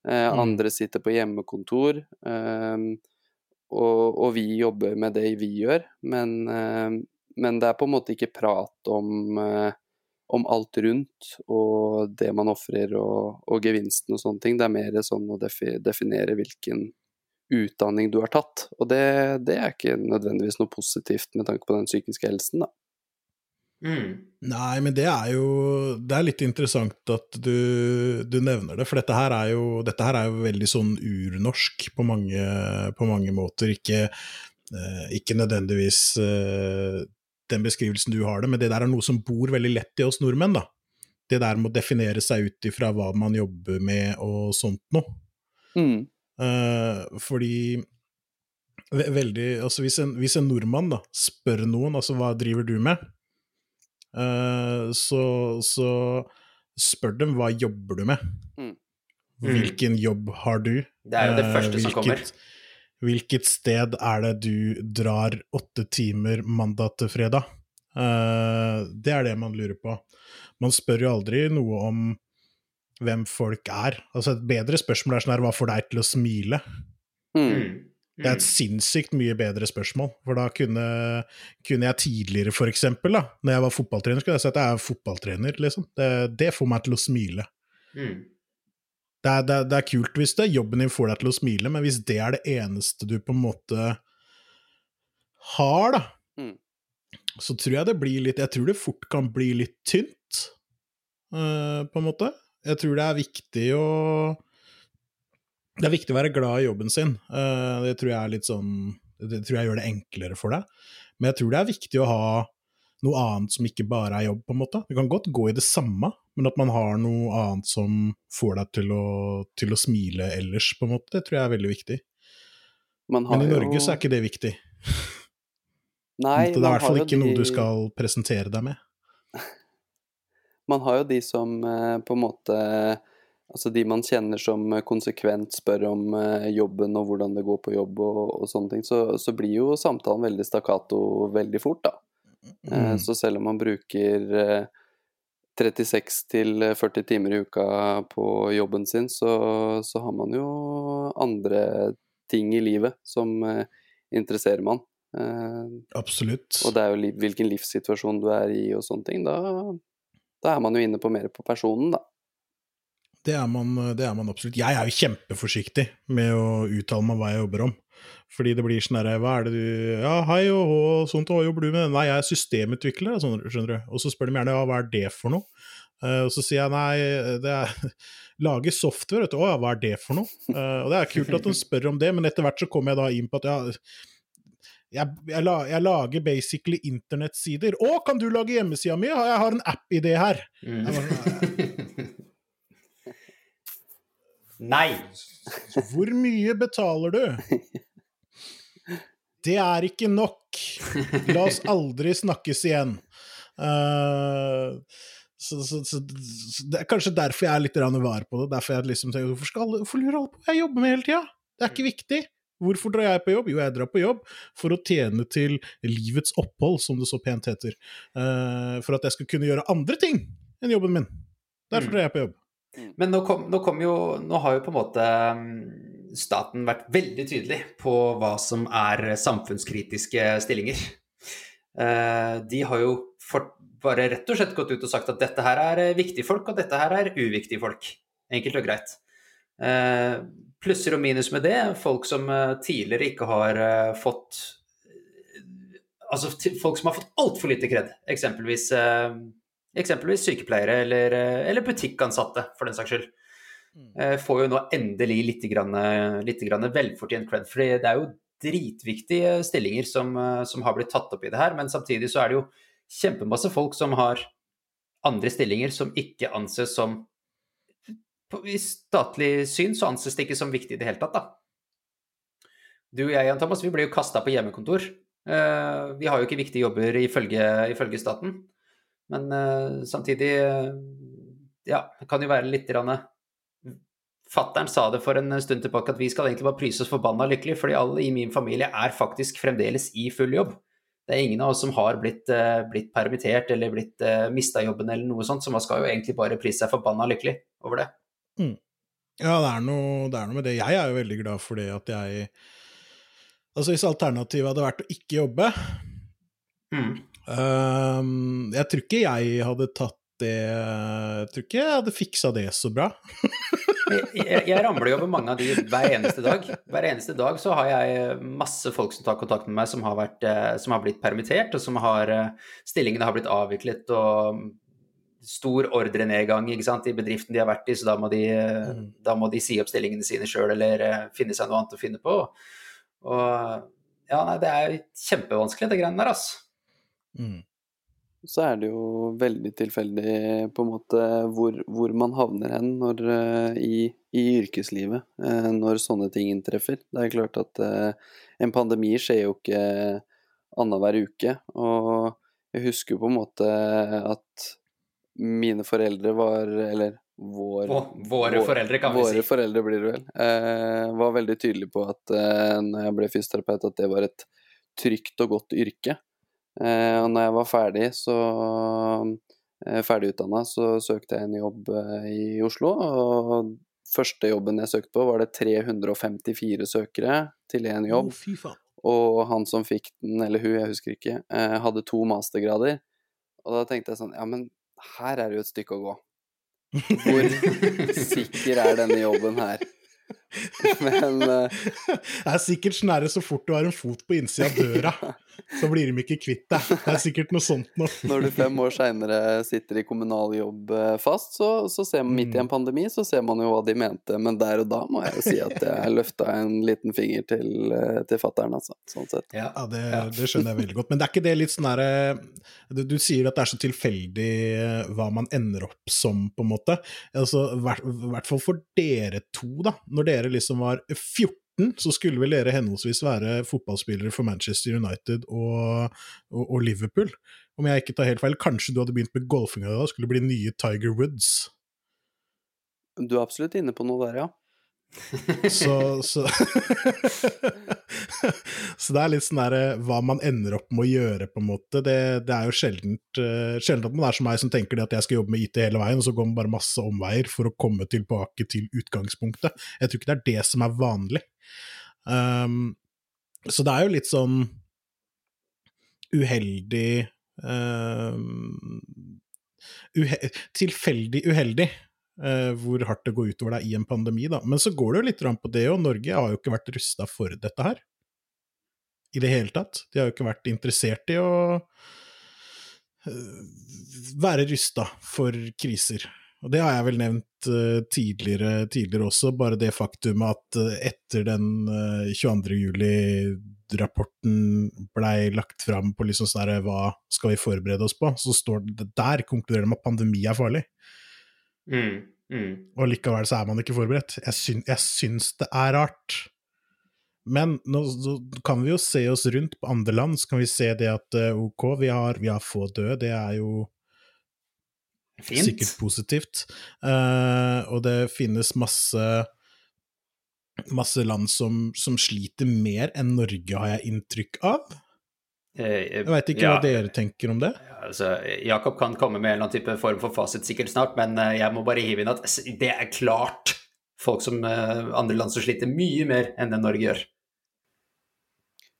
Eh, Mm. Andre sitter på hjemmekontor. Eh, og, og vi jobber med det vi gjør, men, eh, men det er på en måte ikke prat om om alt rundt og det man ofrer og, og gevinsten og sånne ting. Det er mer sånn å defi definere hvilken utdanning du har tatt. Og det, det er ikke nødvendigvis noe positivt med tanke på den psykiske helsen, da. Mm. Nei, men det er jo Det er litt interessant at du, du nevner det, for dette her er jo, dette her er jo veldig sånn urnorsk på mange, på mange måter. Ikke, eh, ikke nødvendigvis eh, den beskrivelsen du har det, men det der er noe som bor veldig lett i oss nordmenn, da. Det der med å definere seg ut ifra hva man jobber med og sånt noe. Mm. Eh, fordi veldig Altså, hvis en, hvis en nordmann da spør noen, altså hva driver du med, Eh, så, så spør dem hva jobber du med? Mm. Hvilken jobb har du? Det er jo det første første som kommer. hvilket- Hvilket sted er det du drar åtte timer mandag til fredag? Eh, det er det man lurer på. Man spør jo aldri noe om hvem folk er. Altså Et bedre spørsmål er sånn her, hva får deg til å smile? Mm. Mm. Det er et sinnssykt mye bedre spørsmål, for da kunne, kunne jeg tidligere, for eksempel, da, når jeg var fotballtrener, skulle jeg si at jeg er fotballtrener, liksom. Det, det får meg til å smile. Mm. Det er, det, er, det er kult hvis det, jobben din får deg til å smile, men hvis det er det eneste du på en måte har, da, Mm. så tror jeg det blir litt Jeg tror det fort kan bli litt tynt, uh, på en måte. Jeg tror det er viktig å Det er viktig å være glad i jobben sin. Eh, det tror jeg er litt sånn Det tror jeg gjør det enklere for deg. Men jeg tror det er viktig å ha noe annet som ikke bare er jobb, på en måte. Du kan godt gå i det samme, men at man har noe annet som får deg til å, til å smile ellers, på en måte, det tror jeg er veldig viktig. Men i Norge jo... så er ikke det viktig. Nei, det er i hvert fall ikke de... noe du skal presentere deg med. <laughs> Man har jo de som eh, på en måte Altså de man kjenner som konsekvent spør om eh, jobben og hvordan det går på jobb og, og sånne ting, så, så, blir jo samtalen veldig stakkato veldig fort, da. Eh, mm. Så selv om man bruker 36 til 40 timer i uka på jobben sin, så, så har man jo andre ting i livet som interesserer man. Absolutt. Og det er jo hvilken livssituasjon du er i og sånne ting. Da, da er man jo inne på mer på personen, da. Det er, man, det er man absolutt. Jeg er jo kjempeforsiktig med å uttale meg hva jeg jobber om. Fordi det blir sånn herre Hva er det du Ja, hei og hå, sånt, hva jobber du med? Nei, jeg er systemutvikler, sånn, skjønner du. Og så spør de gjerne ja, hva er det for noe? Uh, og så sier jeg nei, det er <laughs> lage software, vet du. Å ja, hva er det for noe? Uh, og det er kult at de spør om det, men etter hvert så kommer jeg da inn på at ja, jeg, jeg, jeg, lager basically internettsider. Å, kan du lage hjemmesida mi? Jeg har en app-idé her. Mm. <laughs> Nei. Hvor mye betaler du? <laughs> Det er ikke nok. La oss aldri snakkes igjen. Uh, så, så, så, så, Det er kanskje derfor jeg er litt var på det. Derfor jeg liksom tenker, Hvorfor, skal alle, hvorfor lurer alle på hva jeg jobber med hele tida? Det er ikke viktig. Hvorfor drar jeg på jobb? Jo, jeg drar på jobb for å tjene til livets opphold, som det så pent heter. Uh, for at jeg skal kunne gjøre andre ting enn jobben min. Derfor mm. drar jeg på jobb. Mm. Men nå, kom, nå, kom jo, nå har jo på en måte mm, staten vært veldig tydelig på hva som er samfunnskritiske stillinger. Uh, de har jo for, bare rett og slett gått ut og sagt at dette her er viktige folk, og dette her er uviktige folk. Enkelt og greit. Uh, plusser og minus med det. Folk som eh, tidligere ikke har eh, fått Altså folk som har fått altfor lite kred. Eksempelvis, eh, eksempelvis sykepleiere eller, eller, butikkansatte, for den saks skyld. Mm. Får jo nå endelig litt, grann, litt grann velfortjent cred. For det er jo dritviktige stillinger som, som, har blitt tatt opp i det her. Men samtidig så er det jo kjempemasse folk som har andre stillinger som ikke anses som i statlig syn så anses det ikke som viktig i det hele tatt, da. Du og jeg, Jan Thomas, vi ble jo kasta på hjemmekontor. Uh, vi har jo ikke viktige jobber ifølge, ifølge staten. Men uh, samtidig uh, Ja, det kan jo være litt rann, Fattern sa det for en stund tilbake at vi skal egentlig bare pryse oss forbanna lykkelig, fordi alle i min familie er faktisk fremdeles i full jobb. Det er ingen av oss som har blitt, blitt permittert eller blitt uh, mista jobben eller noe sånt, så man skal jo egentlig bare prise seg forbanna lykkelig over det. Mm. Ja, det er, noe, det er, noe, med det. Jeg er jo veldig glad for det at jeg Altså, hvis alternativet hadde vært å ikke jobbe mm. um, Jeg tror ikke jeg hadde tatt det Jeg tror ikke jeg hadde fiksa det så bra. jeg, jeg, ramler jo over mange av de hver eneste dag. <laughs> Hver eneste dag så har jeg masse folk som tar kontakt med meg, som har, vært, eh, som har blitt permittert, og som har eh, Stillingene har blitt avviklet, og stor ordrenedgang i bedriften de har vært i, så da må de, mm. da må de si opp stillingene sine sjøl eller uh, finne seg noe annet å finne på. Og ja, nei, det er kjempevanskelig, det greiene der, altså. Mm. Så er det jo veldig tilfeldig på en måte hvor, hvor man havner hen når, uh, i, i, yrkeslivet uh, når sånne ting inntreffer. Det er klart at en pandemi skjer jo ikke annenhver uke. Og jeg husker på en måte at mine foreldre var Eller vår, våre vår, foreldre, kan vi si. Våre foreldre blir det vel. Eh, var veldig tydelig på at eh, når jeg ble fysioterapeut, at det var et trygt og godt yrke. Eh, og når jeg var ferdig, så eh, ferdigutdanna, så søkte jeg en jobb eh, i Oslo. Og første jobben jeg søkte på, var det 354 søkere til én jobb. Oh, og han som fikk den, eller hun, jeg husker ikke, eh, hadde to mastergrader. Og da tenkte jeg sånn, ja men her er det jo et stykke å gå. <laughs> Hvor sikker er denne jobben her? <laughs> Men uh, Det er sikkert snarere så fort du har en fot på innsida av døra. <laughs> så blir de ikke kvitt deg. Det er sikkert noe sånt nå. Når du fem år seinere sitter i kommunal jobb eh, fast, så, så ser man midt i en mm. pandemi, så ser man jo hva de mente. Men der og da må jeg jo si at jeg løfta en liten finger til, eh, til fatter'n, altså. Sånn sett. Ja, det, det, skjønner jeg veldig godt. Men det er ikke det litt sånn herre du, du, sier at det er så tilfeldig hva man ender opp som, på en måte. Altså, I hvert fall for dere to, da. Når dere liksom var 14 så skulle vel dere henholdsvis være fotballspillere for Manchester United og, og, og, Liverpool. Om jeg ikke tar helt feil, kanskje du hadde begynt med golfinga da, skulle bli nye Tiger Woods? Du er absolutt inne på noe der, ja så, så, <laughs> så det er litt sånn derre hva man ender opp med å gjøre, på en måte. Det, det er jo sjeldent, uh, sjeldent at man er som meg som tenker at jeg skal jobbe med IT hele veien, og så går man bare masse omveier for å komme tilbake til utgangspunktet. Jeg tror ikke det er det som er vanlig. Um, så det er jo litt sånn uheldig um, uhe Tilfeldig uheldig Uh, hvor hardt det går utover deg i en pandemi, da. Men så går det jo litt på det, og Norge har jo ikke vært rusta for dette her. I det hele tatt. De har jo ikke vært interessert i å uh, være rusta for kriser. Og det har jeg vel nevnt uh, tidligere, tidligere, også, bare det faktum at etter den 22. juli-rapporten blei lagt fram på liksom sånn her, hva skal vi forberede oss på, så står det der konkluderer de at pandemi er farlig. Mm, mm. Og likevel så er man ikke forberedt. Jeg, syn, jeg syns det er rart. Men nå, nå, kan vi jo se oss rundt på andre land, så kan vi se det at uh, ok, vi har, vi har, få døde, det er jo Fint. sikkert positivt. Uh, og det finnes masse masse land som, som sliter mer enn Norge, har jeg inntrykk av. Eh, jeg veit ikke ja, hva dere tenker om det? Altså, Jakob kan komme med en eller annen type form for fasit sikkert snart, men eh, jeg må bare hive inn at det er klart folk som eh, andre land som sliter mye mer enn det Norge gjør.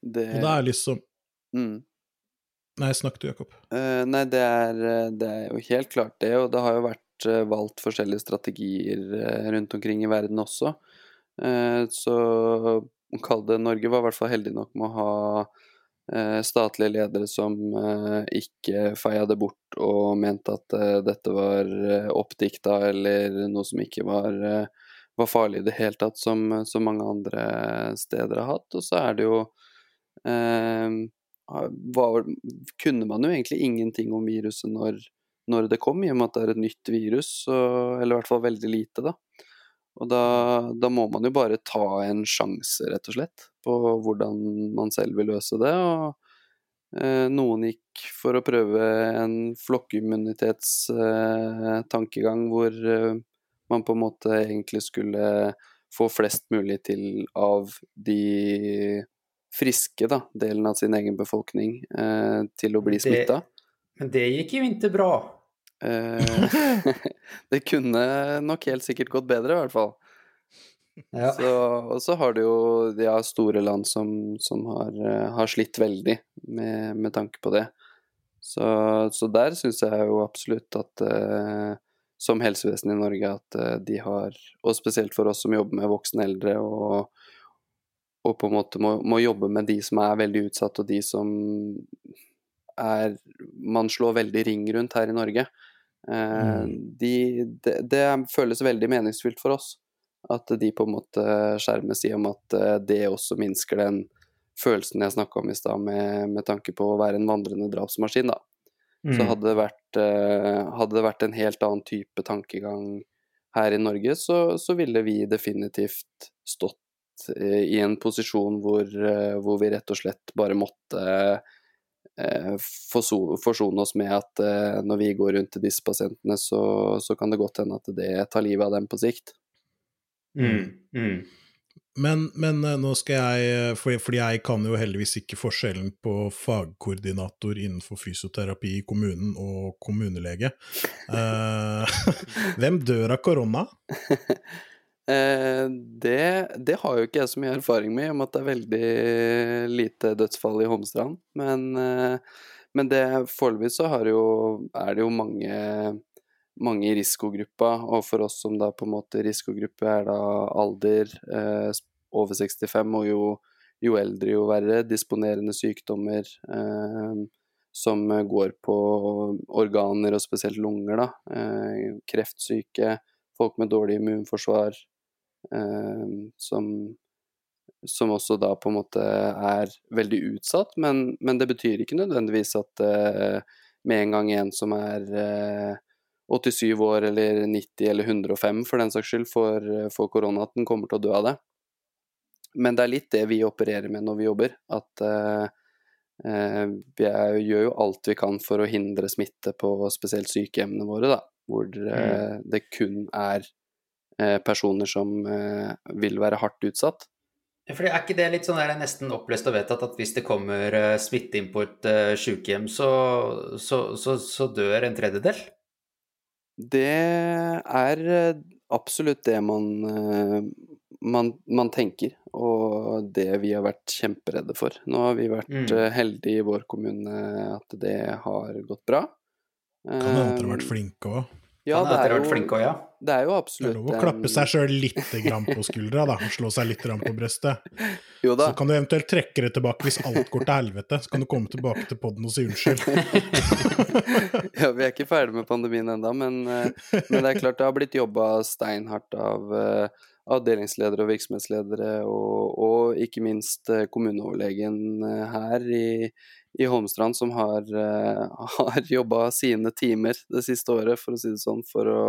Det... Og det er liksom mm. Nei, snakk du, Jakob. Uh, nei, det er, det er, jo helt klart det, og det har jo vært uh, valgt forskjellige strategier uh, rundt omkring i verden også. så kall det Norge var i hvert fall heldig nok med å ha statlige ledere som eh, ikke feia det bort og mente at eh, dette var oppdikta eller noe som ikke var, var farlig i det hele tatt, som, som, mange andre steder har hatt. Og så er det jo eh, var, Kunne man jo egentlig ingenting om viruset når, når det kom, i og med at det er et nytt virus, så, eller i hvert fall veldig lite, da. Og da, da, må man jo bare ta en sjanse, rett og slett, på hvordan man selv vil løse det. Og eh, noen gikk for å prøve en flokkimmunitetstankegang eh, hvor eh, man på en måte egentlig skulle få flest mulig til av de friske da, delen av sin egen befolkning eh, til å bli smitta. Men det gikk jo ikke bra. Eh, <laughs> det kunne nok helt sikkert gått bedre, i hvert fall. Ja. Så, og så har du jo de ja, store land som, som har, eh, har, slitt veldig med, med, tanke på det. Så, så der syns jeg jo absolutt at uh, som helsevesen i Norge at uh, de har, og spesielt for oss som jobber med voksne eldre og, og på en måte må, må, jobbe med de som er veldig utsatt, og de som er Man slår veldig ring rundt her i Norge. Eh, mm. De, det, det, føles veldig meningsfylt for oss at de på en måte skjermes i om at eh, det også minsker den følelsen jeg snakka om i stad, med, med, tanke på å være en vandrende drapsmaskin. da. Mm. Så hadde det, vært, eh, hadde det vært en helt annen type tankegang her i Norge, så, så ville vi definitivt stått i en posisjon hvor, hvor, vi rett og slett bare måtte forsone oss med at eh, når vi går rundt til disse pasientene, så, så, kan det godt hende at det tar livet av dem på sikt. Mm, mm. Men, men, eh, nå skal jeg, fordi, for, jeg kan jo heldigvis ikke forskjellen på fagkoordinator innenfor fysioterapi i kommunen og kommunelege. Uh, <laughs> hvem dør av korona? <laughs> Eh, det, det, har jo ikke jeg så mye erfaring med, i og med at det er veldig lite dødsfall i Holmestrand. Men, eh, men det foreløpig så jo, er det jo mange, mange i risikogruppa, og for oss som da på en måte risikogruppe er da alder eh, over 65, og jo, jo eldre, jo verre. Disponerende sykdommer eh, som går på organer, og spesielt lunger, da. Eh, kreftsyke, folk med dårlig immunforsvar, som, som også da på en måte er veldig utsatt, men, men det betyr ikke nødvendigvis at eh, med en gang en som er 87 eh, år eller 90 eller 105 for den saks skyld får, korona, at den kommer til å dø av det. Men det er litt det vi opererer med når vi jobber. At vi er, gjør jo alt vi kan for å hindre smitte på spesielt sykehjemmene våre, da. Hvor mm. det kun er personer som vil være hardt utsatt. For Er ikke det litt sånn der, nesten oppløst og vedtatt at hvis det kommer smitte inn på et sykehjem, så, så, så, så dør en tredjedel? Det er absolutt det man, man, man, tenker, og det vi har vært kjemperedde for. Nå har vi vært mm. Eh, heldige i vår kommune at det har gått bra. Kan hende dere har vært flinke òg. Ja, det er, jo, flinke, ja. det er jo absolutt Det er lov å klappe seg sjøl litt på skuldra, da. Slå seg litt på brystet. Jo da. Så kan du eventuelt trekke det tilbake hvis alt går til helvete. Så kan du komme tilbake til poden og si unnskyld. <laughs> ja, vi er ikke ferdig med pandemien ennå, men, eh, men, det er klart det har blitt jobba steinhardt av uh, avdelingsledere og virksomhetsledere, og, og ikke minst eh, kommuneoverlegen eh, her i, i Holmestrand, som har, uh, <laughs> har jobba sine timer det siste året, for å si det sånn, for å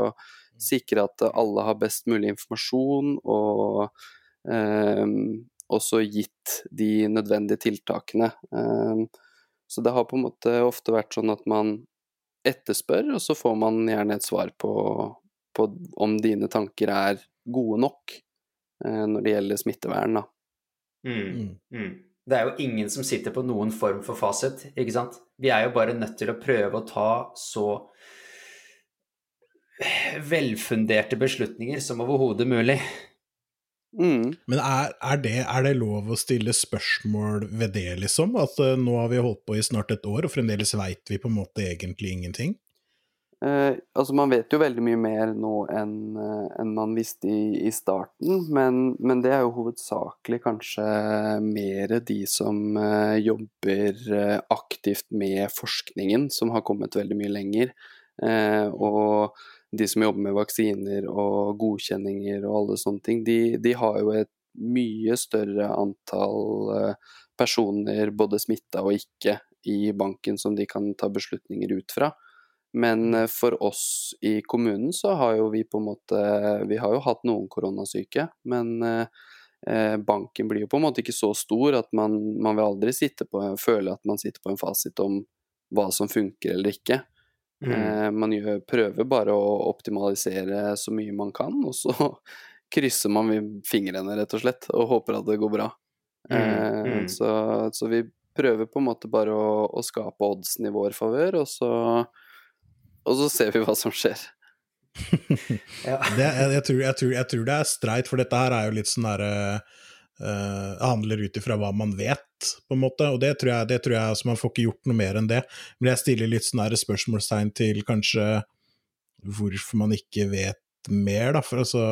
sikre at alle har best mulig informasjon, og um, også gitt de nødvendige tiltakene. Um, så det har på en måte ofte vært sånn at man etterspør, og så får man gjerne et svar på, på om dine tanker er gode nok eh, når det gjelder smittevern. Da. Mm, mm. Det er jo ingen som sitter på noen form for fasit, ikke sant. Vi er jo bare nødt til å prøve å ta så velfunderte beslutninger som overhodet mulig. Mm. Men er, er, det, er, det, lov å stille spørsmål ved det, liksom? At uh, nå har vi holdt på i snart et år, og fremdeles veit vi på en måte egentlig ingenting? Eh, altså Man vet jo veldig mye mer nå enn eh, en man visste i, i starten, men, men, det er jo hovedsakelig kanskje mer de som eh, jobber eh, aktivt med forskningen, som har kommet veldig mye lenger. Eh, og de som jobber med vaksiner og godkjenninger og alle sånne ting, de, de har jo et mye større antall eh, personer, både smitta og ikke, i banken som de kan ta beslutninger ut fra. Men eh, for oss i kommunen så har jo vi på en måte Vi har jo hatt noen koronasyke, men eh, eh, banken blir jo på en måte ikke så stor at man, man vil aldri på, føle at man sitter på en fasit om hva som funker eller ikke. Mm. man gjør, prøver bare å optimalisere så mye man kan, og så <laughs> krysser man fingrene, rett og slett, og håper at det går bra. Mm. Mm. Så, så, vi prøver på en måte bare å, å skape oddsen i vår favør, og så og så ser vi hva som skjer. <laughs> ja. det, jeg, jeg, tror, jeg, tror, jeg, tror, det er streit, for dette her er jo litt sånn derre uh, handler ut ifra hva man vet, på en måte, og det tror jeg, det tror jeg altså man får ikke gjort noe mer enn det. Men jeg stiller litt sånn spørsmålstegn til kanskje hvorfor man ikke vet mer, da, for altså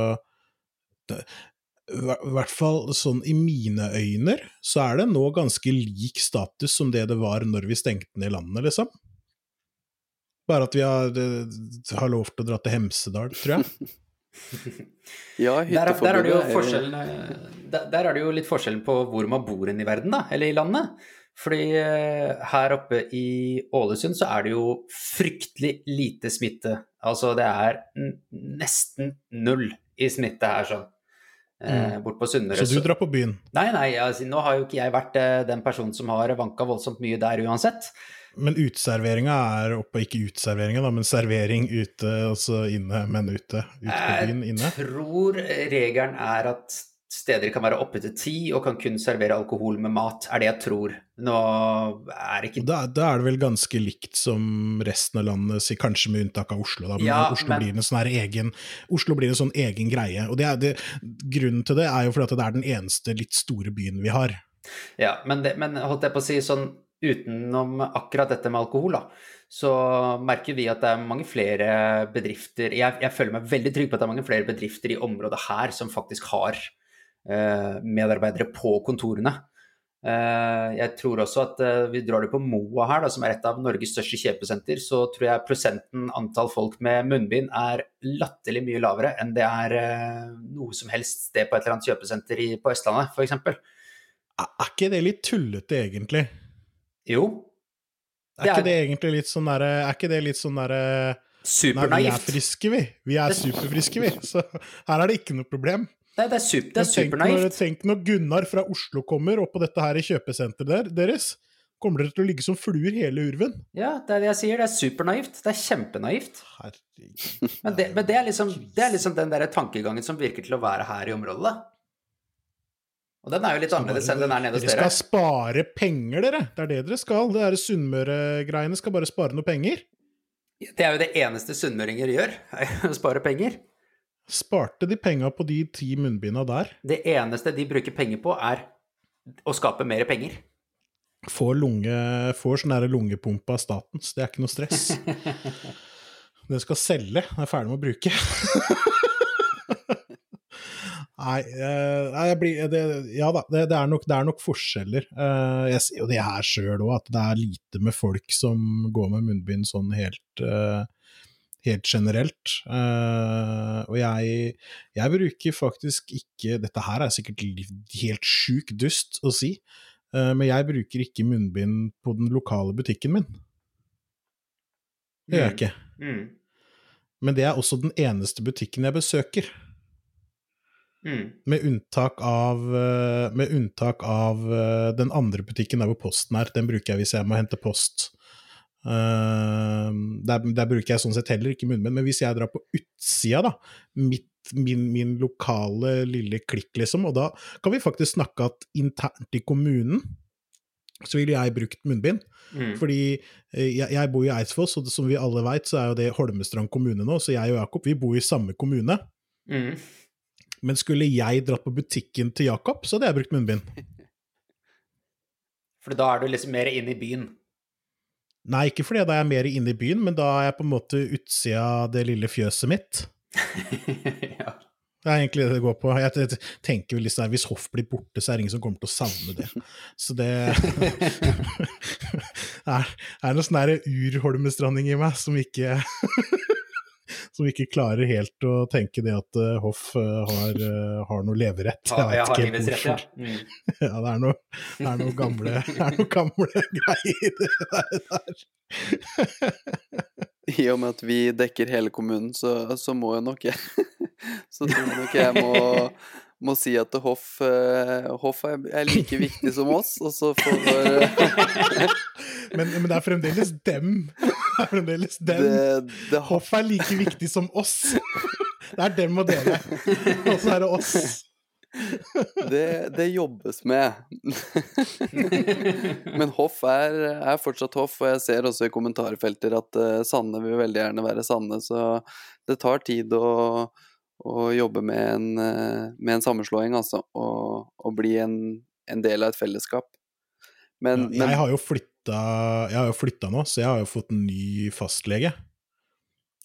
i hvert fall sånn i mine øyne, så er det nå ganske lik status som det det var når vi stengte ned landet, liksom. Bare at vi har, har lov til å dra til Hemsedal, tror jeg. <laughs> ja, der, der, er det jo forskjellen der, der, er det jo litt forskjellen på hvor man bor i verden, da, eller i landet. Fordi eh, her oppe i Ålesund så er det jo fryktelig lite smitte. Altså det er nesten null i smitte her, sånn. Mm. Bort på Sunnmøre. Så du drar på byen? Nei, nei, altså, nå har jo ikke jeg vært eh, den personen som har vanka voldsomt mye der uansett. Men uteserveringa er oppe, ikke uteserveringa, da, men servering ute, altså inne, men ute. Ute på byen, inne. Jeg tror regelen er at steder kan være oppe til ti og kan kun servere alkohol med mat, er det jeg tror. Nå er ikke Da, da er det vel ganske likt som resten av landet, kanskje med unntak av Oslo, da. Men ja, Oslo, men... Blir en sånn egen, Oslo blir en sånn egen greie. Og det er, det, grunnen til det er jo fordi at det er den eneste litt store byen vi har. Ja, men, det, men holdt jeg på å si sånn utenom akkurat dette med alkohol, da, så merker vi at det er mange flere bedrifter jeg, jeg, føler meg veldig trygg på at det er mange flere bedrifter i området her som faktisk har eh, medarbeidere på kontorene. Eh, jeg tror også at eh, vi drar det på Moa her, da, som er et av Norges største kjøpesenter, så tror jeg prosenten antall folk med munnbind er latterlig mye lavere enn det er eh, noe som helst sted på et eller annet kjøpesenter i, på Østlandet, f.eks. Er ikke det litt tullete, egentlig? Jo. Er ikke det egentlig litt sånn derre Er ikke det litt sånn derre Nei, vi er friske, vi. Vi er superfriske, vi. Så her er det ikke noe problem. Nei, det er, super, det er supernaivt. Tenk når Gunnar fra Oslo kommer opp på dette her i kjøpesenteret deres. Kommer dere til å ligge som fluer hele urven? Ja, det er det jeg sier. Det er supernaivt. Det er kjempenaivt. Men, det, men det, er liksom, det, er liksom, den der tankegangen som virker til å være her i området. Og den er jo litt annerledes enn den er nede hos dere. Dere skal spare penger, dere. Det er det dere skal. Det er Sunnmøre-greiene skal bare spare noe penger. Det er jo det eneste sunnmøringer gjør, <laughs> spare penger. Sparte de penga på de ti munnbinda der? Det eneste de bruker penger på, er å skape mer penger. Får, lunge, får sånn lungepumpe av staten, så det er ikke noe stress. <laughs> Den skal selge, den er ferdig med å bruke. <laughs> Nei, uh, jeg blir, det, ja da, det, det, er nok, det, er nok, forskjeller. Uh, jeg ser jo det her sjøl òg, at det er lite med folk som går med munnbind sånn helt uh, helt generelt. Og jeg, jeg, bruker faktisk ikke Dette her er sikkert helt sjukt dust å si, men jeg bruker ikke munnbind på den lokale butikken min. Det gjør jeg mm. ikke. Mm. Men det er også den eneste butikken jeg besøker. Mm. Med unntak av, uh, med unntak av den andre butikken der hvor posten er. Den bruker jeg hvis jeg må hente post. Uh, der, der, bruker jeg sånn sett heller ikke munnbind, men hvis jeg drar på utsida, da, mitt, min, min, lokale lille klikk, liksom, og da kan vi faktisk snakke at internt i kommunen så ville jeg brukt munnbind. Mm. Fordi eh, jeg, jeg, bor i Eidsfoss, og som vi alle veit, så er jo det Holmestrand kommune nå, så jeg og Jakob vi bor i samme kommune. Mm. Men skulle jeg dratt på butikken til Jakob, så hadde jeg brukt munnbind. <laughs> For da er du liksom mer inne i byen? Nei, ikke fordi da er jeg mer inne i byen, men da er jeg på en måte utsida av det lille fjøset mitt. <laughs> ja. Det er egentlig det det går på. Jeg tenker vel liksom, Hvis Hoff blir borte, så er det ingen som kommer til å savne det. Så det <laughs> er, er noe sånn urholmestranding i meg som ikke som ikke klarer helt å tenke det at uh, Hoff uh, har, uh, har, noe leverett. Jeg vet ikke helt hvorfor. Ja. Mm. <laughs> ja, det er noe, det er noe gamle, <laughs> er noe gamle greier det der. <laughs> I og med at vi dekker hele kommunen, så, så må jo nok jeg Så tror jeg nok jeg må må si at Hoff, Hoff er like viktig som oss, og så får men, men, det er fremdeles dem <laughs> er fremdeles den. Det, det... Hoff er like viktig som oss. <laughs> Det er dem og dere. Og så er det oss. Det, det jobbes med. <laughs> Men Hoff er, er, fortsatt Hoff, og jeg ser også i kommentarfelter at uh, Sanne vil veldig gjerne være Sanne, så det tar tid å, å jobbe med en, uh, med en, sammenslåing, altså. Og, og bli en, en, del av et fellesskap. Men, ja, jeg men... har jo flytta jeg har jo flytta nå, så jeg har jo fått en ny fastlege.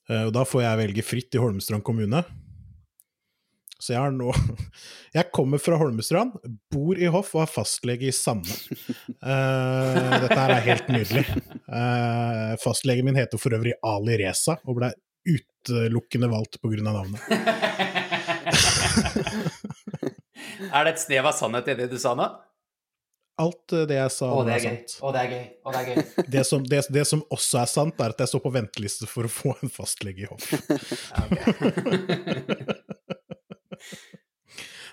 Eh, og da får jeg velge fritt i Holmestrand kommune. Så jeg har nå <laughs> Jeg kommer fra Holmestrand, bor i Hoff og har fastlege i Sande. Uh, dette her er helt nydelig. Uh, fastlegen min heter for øvrig Ali Reza, og ble utelukkende valgt pga. navnet. <laughs> er det et snev av sannhet i det du sa nå? Alt eh, det jeg sa, Å, det er, sant. Å, det er gøy. Å, det er gøy. <laughs> det, som, det, det, som, også er sant, er at jeg står på venteliste for å få en fastlege i hoff. <laughs>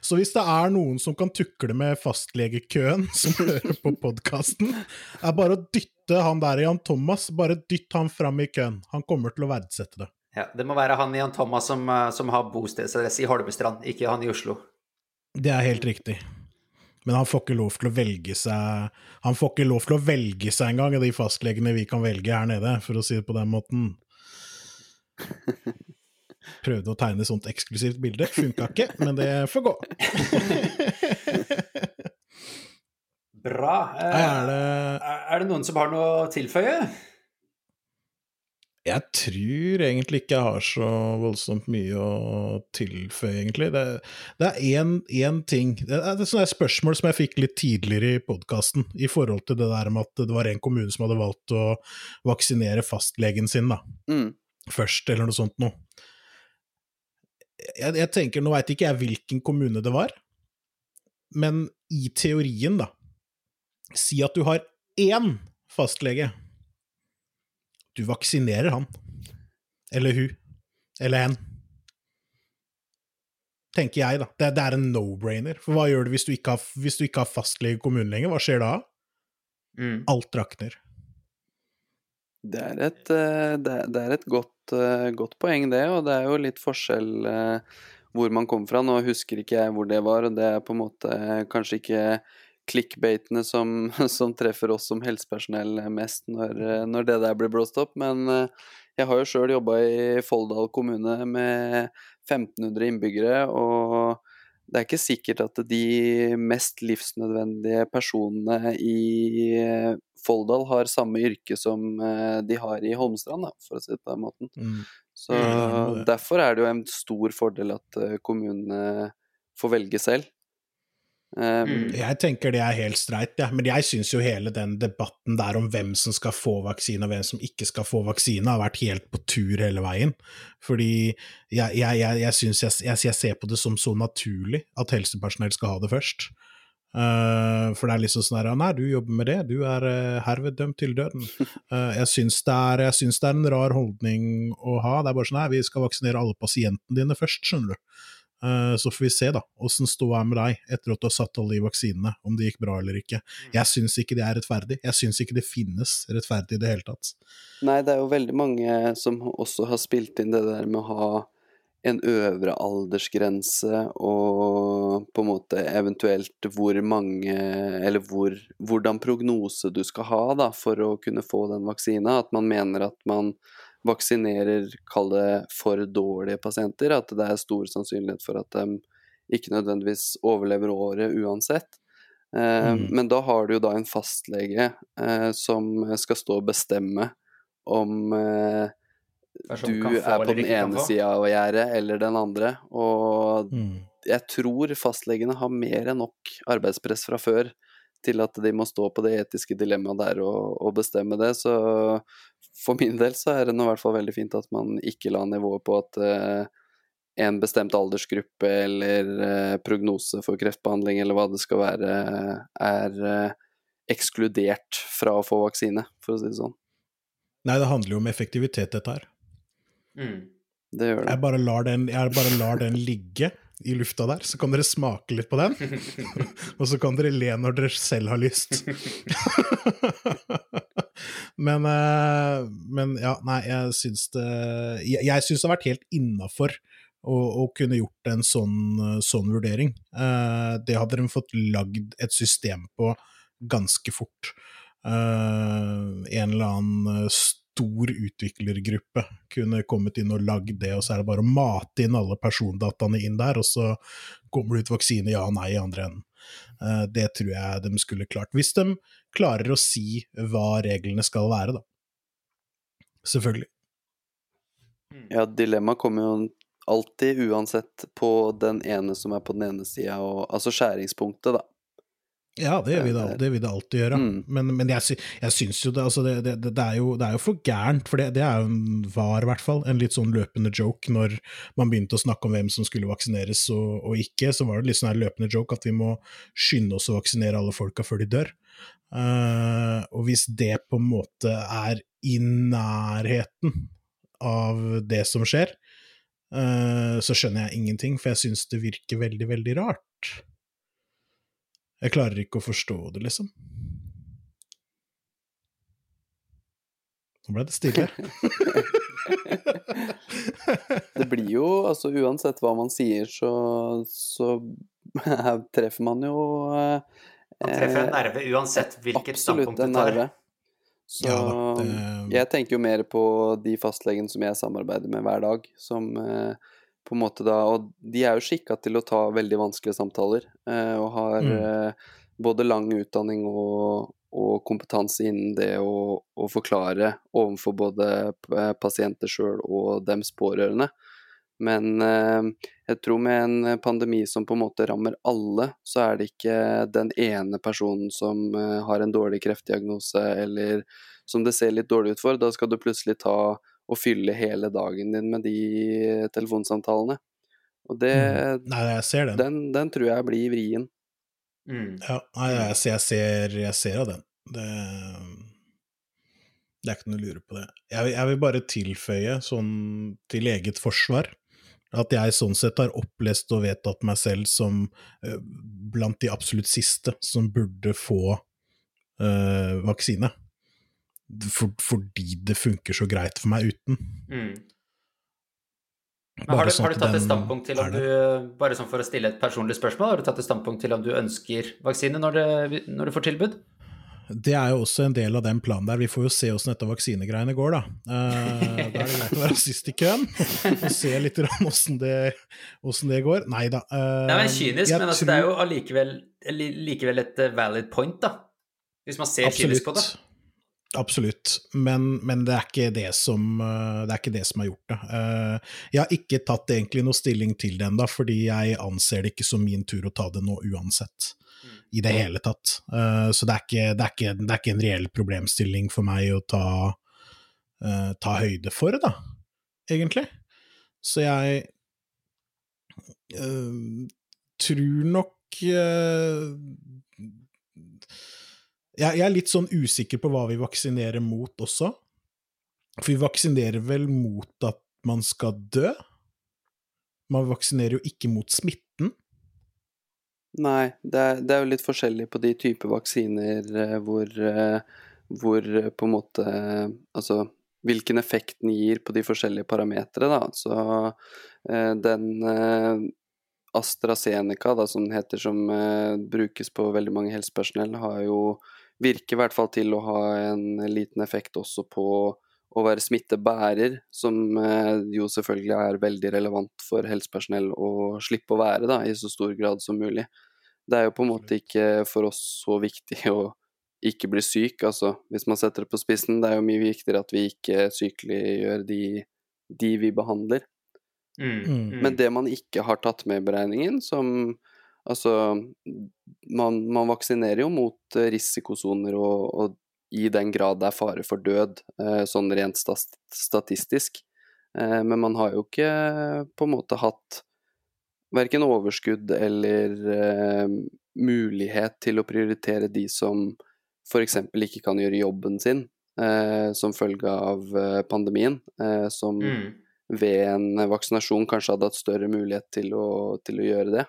Så hvis det er noen som kan tukle med fastlegekøen, <laughs> som hører på podkasten, er bare å dytte han der Jan Thomas, bare dytt han fram i køen. Han kommer til å verdsette det. Ja, Det må være han Jan Thomas som, eh, som har bostedsadresse i Holmestrand, ikke han i Oslo. Det er helt riktig. Men han får ikke lov til å velge seg Han får ikke lov til å velge seg engang, de fastlegene vi kan velge her nede, for å si det på den måten. Prøvde å tegne sånt eksklusivt bilde, funka ikke, men det får gå. Bra. Er det... er det noen som har noe å tilføye? Jeg tror egentlig ikke jeg har så voldsomt mye å tilføye, egentlig. Det, det er én ting Det er et sånt spørsmål som jeg fikk litt tidligere i podkasten, i forhold til det der med at det var en kommune som hadde valgt å vaksinere fastlegen sin da, Mm. først, eller noe sånt noe. Jeg, jeg tenker, Nå veit ikke jeg hvilken kommune det var, men i teorien, da Si at du har én fastlege du vaksinerer han. Eller hun. Eller hen. Tenker jeg, da. Det, det er en no-brainer. For hva gjør du hvis du ikke har, hvis du ikke har fastlege i kommunen lenger? Hva skjer da? Mm. Alt rakner. Det er et, eh, det er, et godt, eh, godt poeng, det, og det er jo litt forskjell eh, hvor man kom fra. Nå husker ikke jeg hvor det var, og det er på en måte kanskje ikke clickbaitene som, <laughs> som treffer oss som helsepersonell mest når, når det der blir blåst opp, men jeg har jo sjøl jobba i Folldal kommune med 1500 innbyggere, og det er ikke sikkert at de mest livsnødvendige personene i Folldal har samme yrke som de har i Holmestrand, da, for å si det på den måten. Mm. Så derfor er det jo en stor fordel at kommunene får velge selv. Um, jeg tenker det er helt streit, ja. men jeg syns jo hele den debatten der om hvem som skal få vaksine og hvem som ikke skal få vaksine, har vært helt på tur hele veien. Fordi jeg, jeg, jeg, jeg syns jeg, ser på det som så naturlig at helsepersonell skal ha det først. Uh, for det er liksom sånn her Nei, du jobber med det, du er uh, herved dømt til døden. Uh, <laughs> jeg syns det, det, er en rar holdning å ha. Det er bare sånn nei, vi skal vaksinere alle pasientene dine først, skjønner du. Så får vi se da, åssen ståa er med deg etter at du har satt alle de vaksinene, om det gikk bra eller ikke. Jeg syns ikke det er rettferdig. Jeg syns ikke det finnes rettferdig i det hele tatt. Nei, det er jo veldig mange som også har spilt inn det der med å ha en øvre aldersgrense og på en måte eventuelt hvor mange Eller hvor, hvordan prognose du skal ha da, for å kunne få den vaksina. At man mener at man vaksinerer, kall det for dårlige pasienter, at det er stor sannsynlighet for at de ikke nødvendigvis overlever året uansett. Eh, mm. Men da har du jo da en fastlege eh, som skal stå og bestemme om eh, du er på den ene sida av gjerdet eller den andre. Og mm. jeg tror fastlegene har mer enn nok arbeidspress fra før til at de må stå på det etiske dilemmaet der og, og, bestemme det. Så for min del så er det nå i hvert fall veldig fint at man ikke la nivået på at uh, en bestemt aldersgruppe eller uh, prognose for kreftbehandling eller hva det skal være, er uh, ekskludert fra å få vaksine, for å si det sånn. Nei, det handler jo om effektivitet, dette her. Mm. Det gjør det. Jeg bare lar den, bare lar den ligge i lufta der, så kan dere smake litt på den. <laughs> og så kan dere le når dere selv har lyst. <laughs> men, men, ja, nei, jeg syns det Jeg, jeg syns det har vært helt innafor å, å, kunne gjort en sånn, sånn vurdering. det hadde de fått lagd et system på ganske fort. en eller annen stor utviklergruppe kunne kommet inn og lagd det, og så er det bare å mate inn alle persondataene inn der, og så kommer det ut vaksine ja og nei i andre enden. Uh, det tror jeg de skulle klart. Hvis de klarer å si hva reglene skal være, da. Selvfølgelig. Ja, dilemmaet kommer jo alltid uansett på den ene som er på den ene sida, altså skjæringspunktet, da. Ja, det vil det, det, vil det alltid gjøre. Mm. Men, men, jeg, jeg syns jo det, altså det, det, er jo, det er jo for gærent, for det, er jo, var i hvert fall en litt sånn løpende joke når man begynte å snakke om hvem som skulle vaksineres og, og ikke. Så var det litt sånn her løpende joke at vi må skynde oss å vaksinere alle folka før de dør. Uh, og hvis det på en måte er i nærheten av det som skjer, uh, så skjønner jeg ingenting, for jeg syns det virker veldig, veldig rart. Jeg klarer ikke å forstå det, liksom. Nå ble det stille. <laughs> det blir jo, altså uansett hva man sier, så, så treffer man jo eh, Man treffer en nerve uansett hvilket standpunkt du tar. Så ja, det... jeg tenker jo mer på de fastlegene som jeg samarbeider med hver dag, som eh, på en måte da Og de er jo skikka til å ta veldig vanskelige samtaler, eh, og har mm. eh, både lang utdanning og, og kompetanse innen det å, å forklare overfor både pasienter sjøl og dems pårørende. Men eh, jeg tror med en pandemi som på en måte rammer alle, så er det ikke den ene personen som har en dårlig kreftdiagnose, eller som det ser litt dårlig ut for. Da skal du plutselig ta og fylle hele dagen din med de telefonsamtalene. Og det mm. Nei, jeg ser den. Den, den tror jeg blir vrien. Mm. Ja, jeg, jeg, ser, jeg ser av den. Det, det er ikke noe å lure på det. Jeg, jeg, vil bare tilføye, sånn til eget forsvar, at jeg sånn sett har opplest og vedtatt meg selv som uh, blant de absolutt siste som burde få uh, vaksine. For, fordi det funker så greit for meg uten. Mm. Har du, sånn har du, tatt et standpunkt til om du, bare sånn for å stille et personlig spørsmål, har du tatt et standpunkt til om du ønsker vaksine når, det, når du får tilbud? Det er jo også en del av den planen der. Vi får jo se åssen dette vaksinegreiene går, da. Uh, <laughs> da er det greit å være sist i køen og se litt åssen det, det, går. Nei da. Uh, det er kynisk, men altså, tror... det er jo allikevel likevel et valid point, da. Hvis man ser Absolutt. kynisk på det. Absolutt, men, men, det, er ikke det, som, eh, det er ikke det som har gjort det. Eh, jeg har ikke tatt egentlig noe stilling til det ennå, fordi jeg anser det ikke som min tur å ta det nå uansett. I det hele tatt. Eh, så det er, ikke, det, er ikke, det er, ikke, en reell problemstilling for meg å ta, ta høyde for, da, egentlig. Så jeg tror nok uh, jeg, jeg er litt sånn usikker på hva vi vaksinerer mot også. For vi vaksinerer vel mot at man skal dø? Man vaksinerer jo ikke mot smitten. Nei, det er, det er jo litt forskjellig på de typer vaksiner eh, hvor, eh, hvor eh, på en måte Altså hvilken effekt den gir på de forskjellige parametere, da. Så den AstraZeneca, da, som den heter, som brukes på veldig mange helsepersonell, har jo virker i hvert fall til å ha en liten effekt også på å være smittebærer, som eh, jo selvfølgelig er veldig relevant for helsepersonell å slippe å være da, i så stor grad som mulig. Det er jo på en måte ikke for oss så viktig å ikke bli syk, altså hvis man setter det på spissen. Det er jo mye viktigere at vi ikke sykeliggjør de, de vi behandler. Mm, mm. Men det man ikke har tatt med i beregningen, som Altså, man, man vaksinerer jo mot eh, risikosoner og, og, i den grad det er fare for død, eh, sånn rent statistisk. Eh, men man har jo ikke på en måte hatt verken overskudd eller mulighet til å prioritere de som f.eks. ikke kan gjøre jobben sin som følge av pandemien, som mm. ved en vaksinasjon kanskje hadde hatt større mulighet til å, til å gjøre det.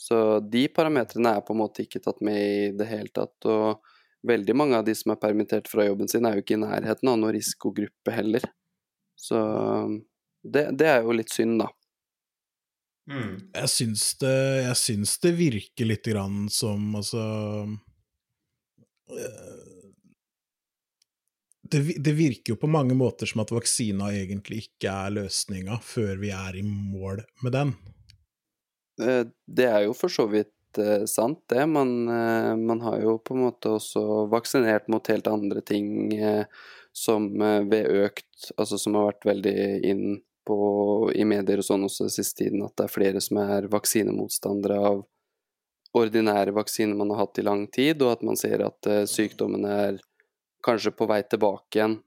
Så de parametrene er på en måte ikke tatt med i det hele tatt. Og veldig mange av de som er permittert fra jobben sin, er jo ikke i nærheten av noen risikogruppe heller. Så det, det er jo litt synd, da. Mm. Jeg, syns det, jeg syns det virker litt grann som altså eh, det, det, virker jo på mange måter som at vaksina egentlig ikke er løsninga før vi er i mål med den. Eh, det er jo for så vidt eh, sant, det. Man, eh, man, har jo på en måte også vaksinert mot helt andre ting som ved økt Altså som har vært veldig inn på i medier og sånn også den siste tiden, at det er flere som er vaksinemotstandere av ordinære vaksiner man har hatt i lang tid, og at man ser at sykdommen er kanskje på vei tilbake igjen.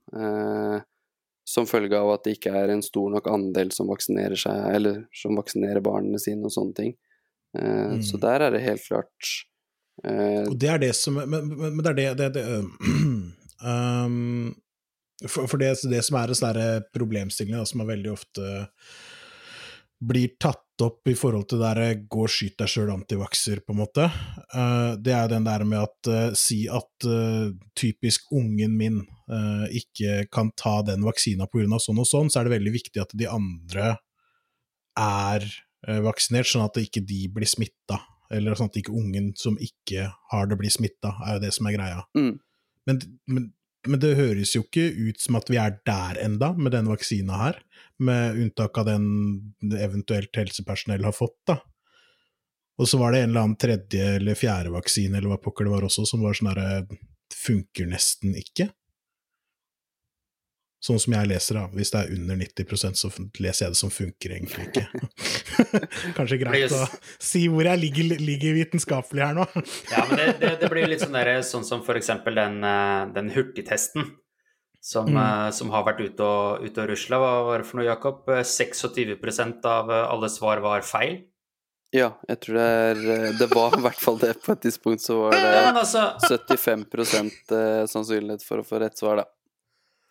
Som følge av at det ikke er en stor nok andel som vaksinerer seg, eller som vaksinerer barna sine og sånne ting. Uh, mm. Så der er det helt klart uh, Og det er det som Men, men det er det, det, det <clears throat> um, For, for det, det, som er en sånn problemstilling som er veldig ofte blir tatt opp i forhold til det der eh, 'gå og skyt deg sjøl, antivakser', på en måte, uh, det er den der med at uh, si at typisk ungen min ikke kan ta den vaksina pga. sånn og sånn, så er det veldig viktig at de andre er vaksinert, sånn at ikke de blir smitta. Eller sånn at ikke ungen som ikke har det, blir smitta, er jo det som er greia. Mm. Men, men men det høres jo ikke ut som at vi er der enda med den vaksina her, med unntak av den eventuelt helsepersonell har fått, da. Og så var det en eller annen tredje eller fjerde vaksine, eller hva pokker det var også, som var sånn herre funker nesten ikke. Sånn som jeg leser, da. Hvis det er under 90% så leser jeg det som funker egentlig ikke. <laughs> Kanskje greit å si hvor jeg ligger, ligger vitenskapelig her nå. <laughs> ja, men det, det, det, blir jo litt sånn, der, sånn som eksempel den, eh, den hurtigtesten som, mm. uh, som, har vært ute og, ute og rusla. Hva var det for noe, Jakob? 26% av alle svar var feil. Ja, jeg tror det er Det var i hvert fall det. På et tidspunkt så var det ja, altså, 75 sannsynlighet for å få rett svar, da.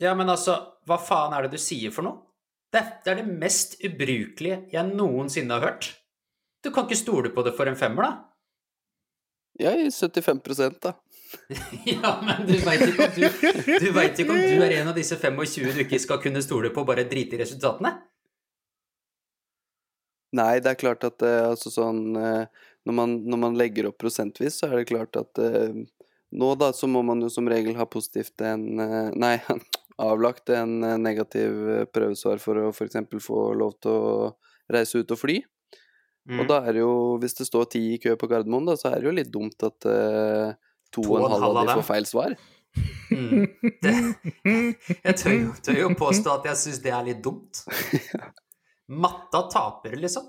Ja, men altså, hva faen er det du sier for noe? Det, det er det mest ubrukelige jeg noensinne har hørt. Du kan ikke stole på det for en femmer, da? Jeg i 75 da. <laughs> ja, men du veit ikke, ikke om du er en av disse 25 du ikke skal kunne stole på, bare drite i resultatene? Nei, det er klart at uh, altså sånn uh, når, man, når, man, legger opp prosentvis, så er det klart at uh, nå da så må man jo som regel ha positivt en Nei, <laughs> avlagt en eh, negativ eh, prøvesvar for å f.eks. få lov til å reise ut og fly. Mm. Og da er det jo, hvis det står ti i kø på Gardermoen, da, så er det jo litt dumt at uh, to, og en halv av de får feil svar. Mm. Det, jeg tør jo, tør jo påstå at jeg syns det er litt dumt. Matta taper, liksom.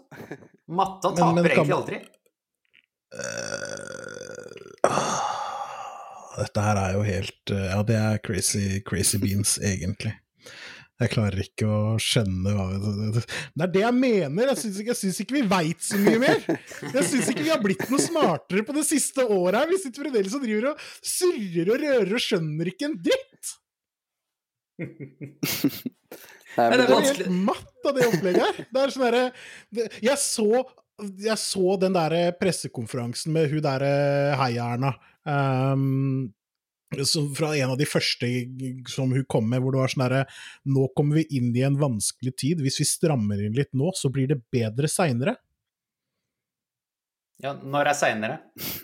Matta taper men, men, egentlig aldri. Uh, dette her er jo helt eh, Ja, det er crazy, crazy beans, <laughs> egentlig. Jeg klarer ikke å skjønne hva Det er det jeg mener! Jeg syns ikke, ikke, vi veit så mye mer! Jeg syns ikke vi har blitt noe smartere på det siste året her! Vi sitter fremdeles og driver og surrer og rører og skjønner ikke en dritt! <laughs> Nei, det, er helt matt av det opplegget her. Det er sånn derre Jeg så jeg så den der pressekonferansen med hun derre Heia-Erna. Um, fra en av de første som hun kom med, hvor det var sånn herre Nå kommer vi inn i en vanskelig tid. Hvis vi strammer inn litt nå, så blir det bedre seinere. Ja, når er seinere?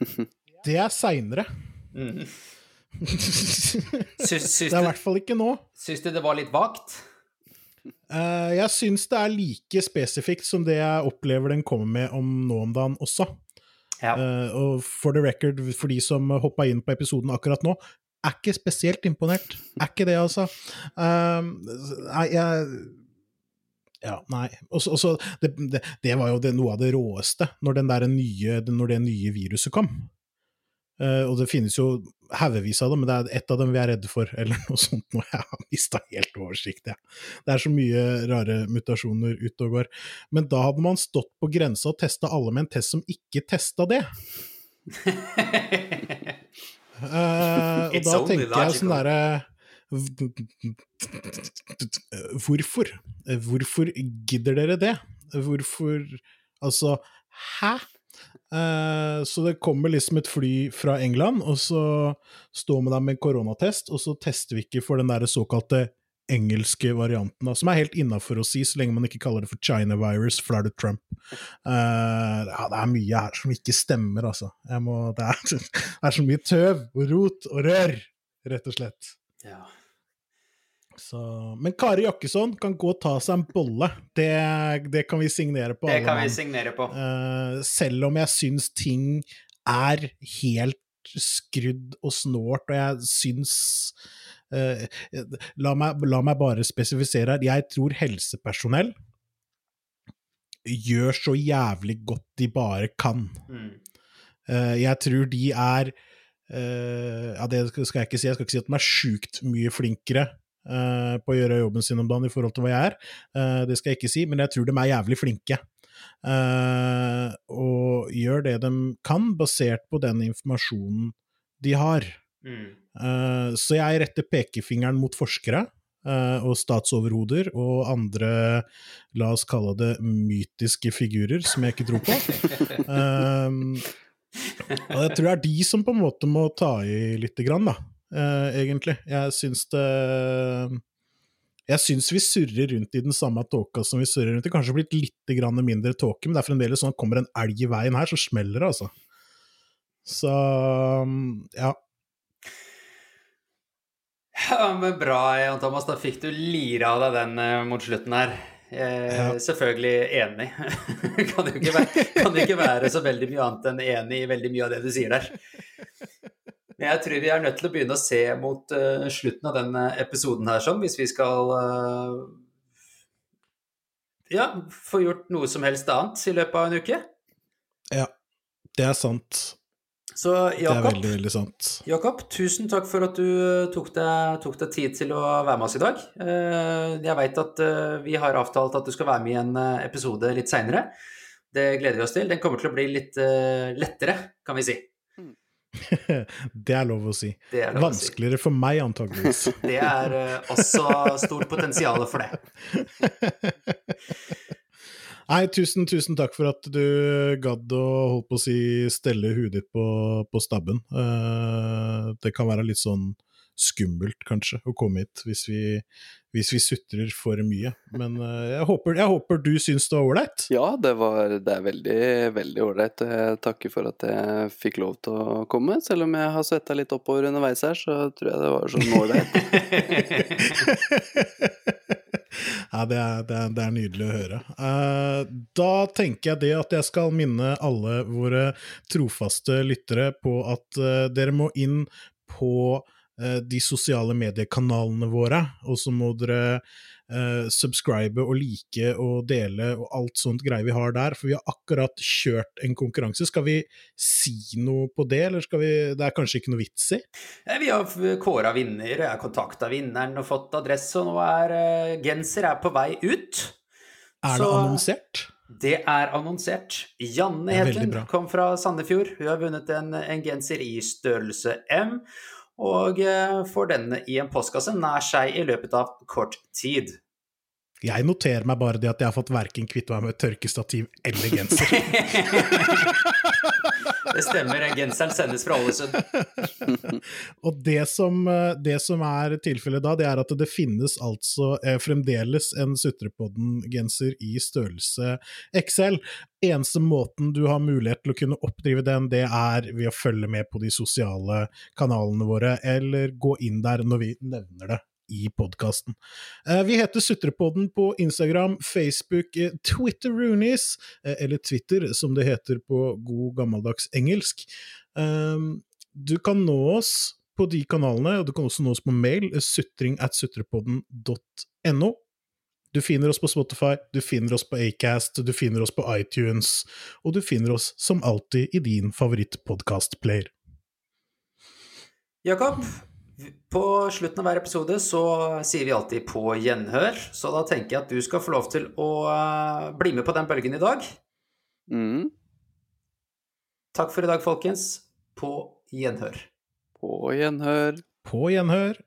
<laughs> det er seinere. Mm. <laughs> det er i hvert fall ikke nå. Syns du det var litt vagt? Uh, jeg syns det er like spesifikt som det jeg opplever den kommer med om nå om dagen også. Ja. Uh, og for the record, for de som hoppa inn på episoden akkurat nå, er ikke spesielt imponert. Er ikke det, altså. Uh, jeg ja, nei. Også, også, det, det, det, var jo det, noe av det råeste når, nye, når det nye viruset kom. Uh, og det finnes jo haugevis av dem, men det er ett av dem vi er redde for, eller noe sånt noe. Jeg har mista helt oversikt, jeg. Ja. Det er så mye rare mutasjoner ute og går. Men da hadde man stått på grensa og testa alle med en test som ikke testa det. uh, og da tenker jeg sånn derre Hvorfor? Hvorfor gidder dere det? Hvorfor Altså, hæ? Uh, så det kommer liksom et fly fra England, og så står vi der med koronatest, og så tester vi ikke for den der såkalte engelske varianten, som er helt innafor å si, så lenge man ikke kaller det for China virus, for det Trump. Uh, ja, det er mye her som ikke stemmer, altså. Må, det, er, <laughs> det, er, så mye tøv og rot og rør, rett og slett. Ja. Så, men Kari Jakkesson kan gå og ta seg en bolle. Det, det kan vi signere på. Det kan vi signere på. Uh, selv om jeg syns ting er helt skrudd og snålt, og jeg syns uh, la, meg, la, meg, bare spesifisere her. Jeg tror helsepersonell gjør så jævlig godt de bare kan. Mm. Uh, jeg tror de er ja, det skal jeg ikke si. Jeg skal ikke si at de er sjukt mye flinkere uh, på å gjøre jobben sin om dagen i forhold til hva jeg er. Uh, det skal jeg ikke si, men jeg tror de er jævlig flinke. Uh, og gjør det de kan, basert på den informasjonen de har. Mm. så jeg retter pekefingeren mot forskere og statsoverhoder og andre, la oss kalle det mytiske figurer, som jeg ikke tror på. <laughs> og jeg tror det er de som på en måte må ta i lite grann, da uh, egentlig. Jeg syns det Jeg syns vi surrer rundt i den samme tåka som vi surrer rundt i. Kanskje blitt litt mindre tåke, men det er fremdeles sånn at kommer en elg i veien her, så smeller det, altså. Så ja. Ja, men Bra, Jan Thomas. Da fikk du lira av deg den uh, mot slutten her. Eh, ja. Selvfølgelig enig. <laughs> kan, jo ikke være, kan ikke være så veldig mye annet enn enig i veldig mye av det du sier der. Men jeg tror vi er nødt til å begynne å se mot uh, slutten av den episoden her, sånn, hvis vi skal uh, ja, få gjort noe som helst annet i løpet av en uke. Ja, det er sant. Så Jakob, det er veldig, veldig sant. Jakob, tusen takk for at du tok deg, tok deg, tid til å være med oss i dag. Jeg veit at vi har avtalt at du skal være med i en episode litt seinere. Det gleder vi oss til. Den kommer til å bli litt lettere, kan vi si. <laughs> det er lov å si. Lov Vanskeligere å si. for meg, antageligvis. <laughs> det er uh, også stort potensial for det. <laughs> Nei, tusen, tusen takk for at du gadd å holdt på å si stelle huet ditt på, på stabben. Uh, det kan være litt sånn skummelt, kanskje, å komme hit hvis vi, hvis vi sutrer for mye. Men uh, jeg, håper, jeg, håper, du syns det var ålreit? Ja, det, var, det er veldig, veldig ålreit. Jeg takker for at jeg fikk lov til å komme. Selv om jeg har svetta litt oppover underveis her, så tror jeg det var sånn ålreit. <laughs> ja, det er, det, er, det er, nydelig å høre. Uh, da tenker jeg det at jeg skal minne alle våre trofaste lyttere på at uh, dere må inn på Eh, de sosiale mediekanalene våre, og så må dere uh, subscribe og like og dele og alt sånt greier vi har der, for vi har akkurat kjørt en konkurranse. Skal vi si noe på det, eller skal vi Det er kanskje ikke noe vits i? Vi har kåra vinner, jeg har kontakta vinneren og fått adresse, og nå er uh, genser er på vei ut. Er det så... annonsert? Det er annonsert. Janne Hedlund kom fra Sandefjord. Hun har vunnet en, en genser i størrelse M og eh, får denne i en postkasse nær seg i løpet av kort tid. Jeg noterer meg bare det at jeg har fått verken kvitte meg med tørkestativ eller genser. <laughs> det stemmer, genseren sendes fra Ålesund. <laughs> og det som, eh, det som er tilfellet da, det er at det finnes altså eh, fremdeles en Sutrepodden-genser i størrelse XL. Eneste måten du har mulighet til å kunne oppdrive den, det er ved å følge med på de sosiale kanalene våre, eller gå inn der når vi nevner det i podkasten. Eh, vi heter Sutrepodden på Instagram, Facebook, eh, Twitter Roonies, eh, eller Twitter som det heter på god gammeldags engelsk. Ehm, du kan nå oss på de kanalene, og du kan også nå oss på mail, sutring at sutrepodden.no. Du finner oss på Spotify, du finner oss på Acast, du finner oss på iTunes, og du finner oss som alltid i din favorittpodkastplayer. Jakob, på slutten av hver episode så sier vi alltid 'på gjenhør', så da tenker jeg at du skal få lov til å eh, bli med på den bølgen i dag. Mm. Takk for i dag, folkens. På gjenhør. På gjenhør. På gjenhør.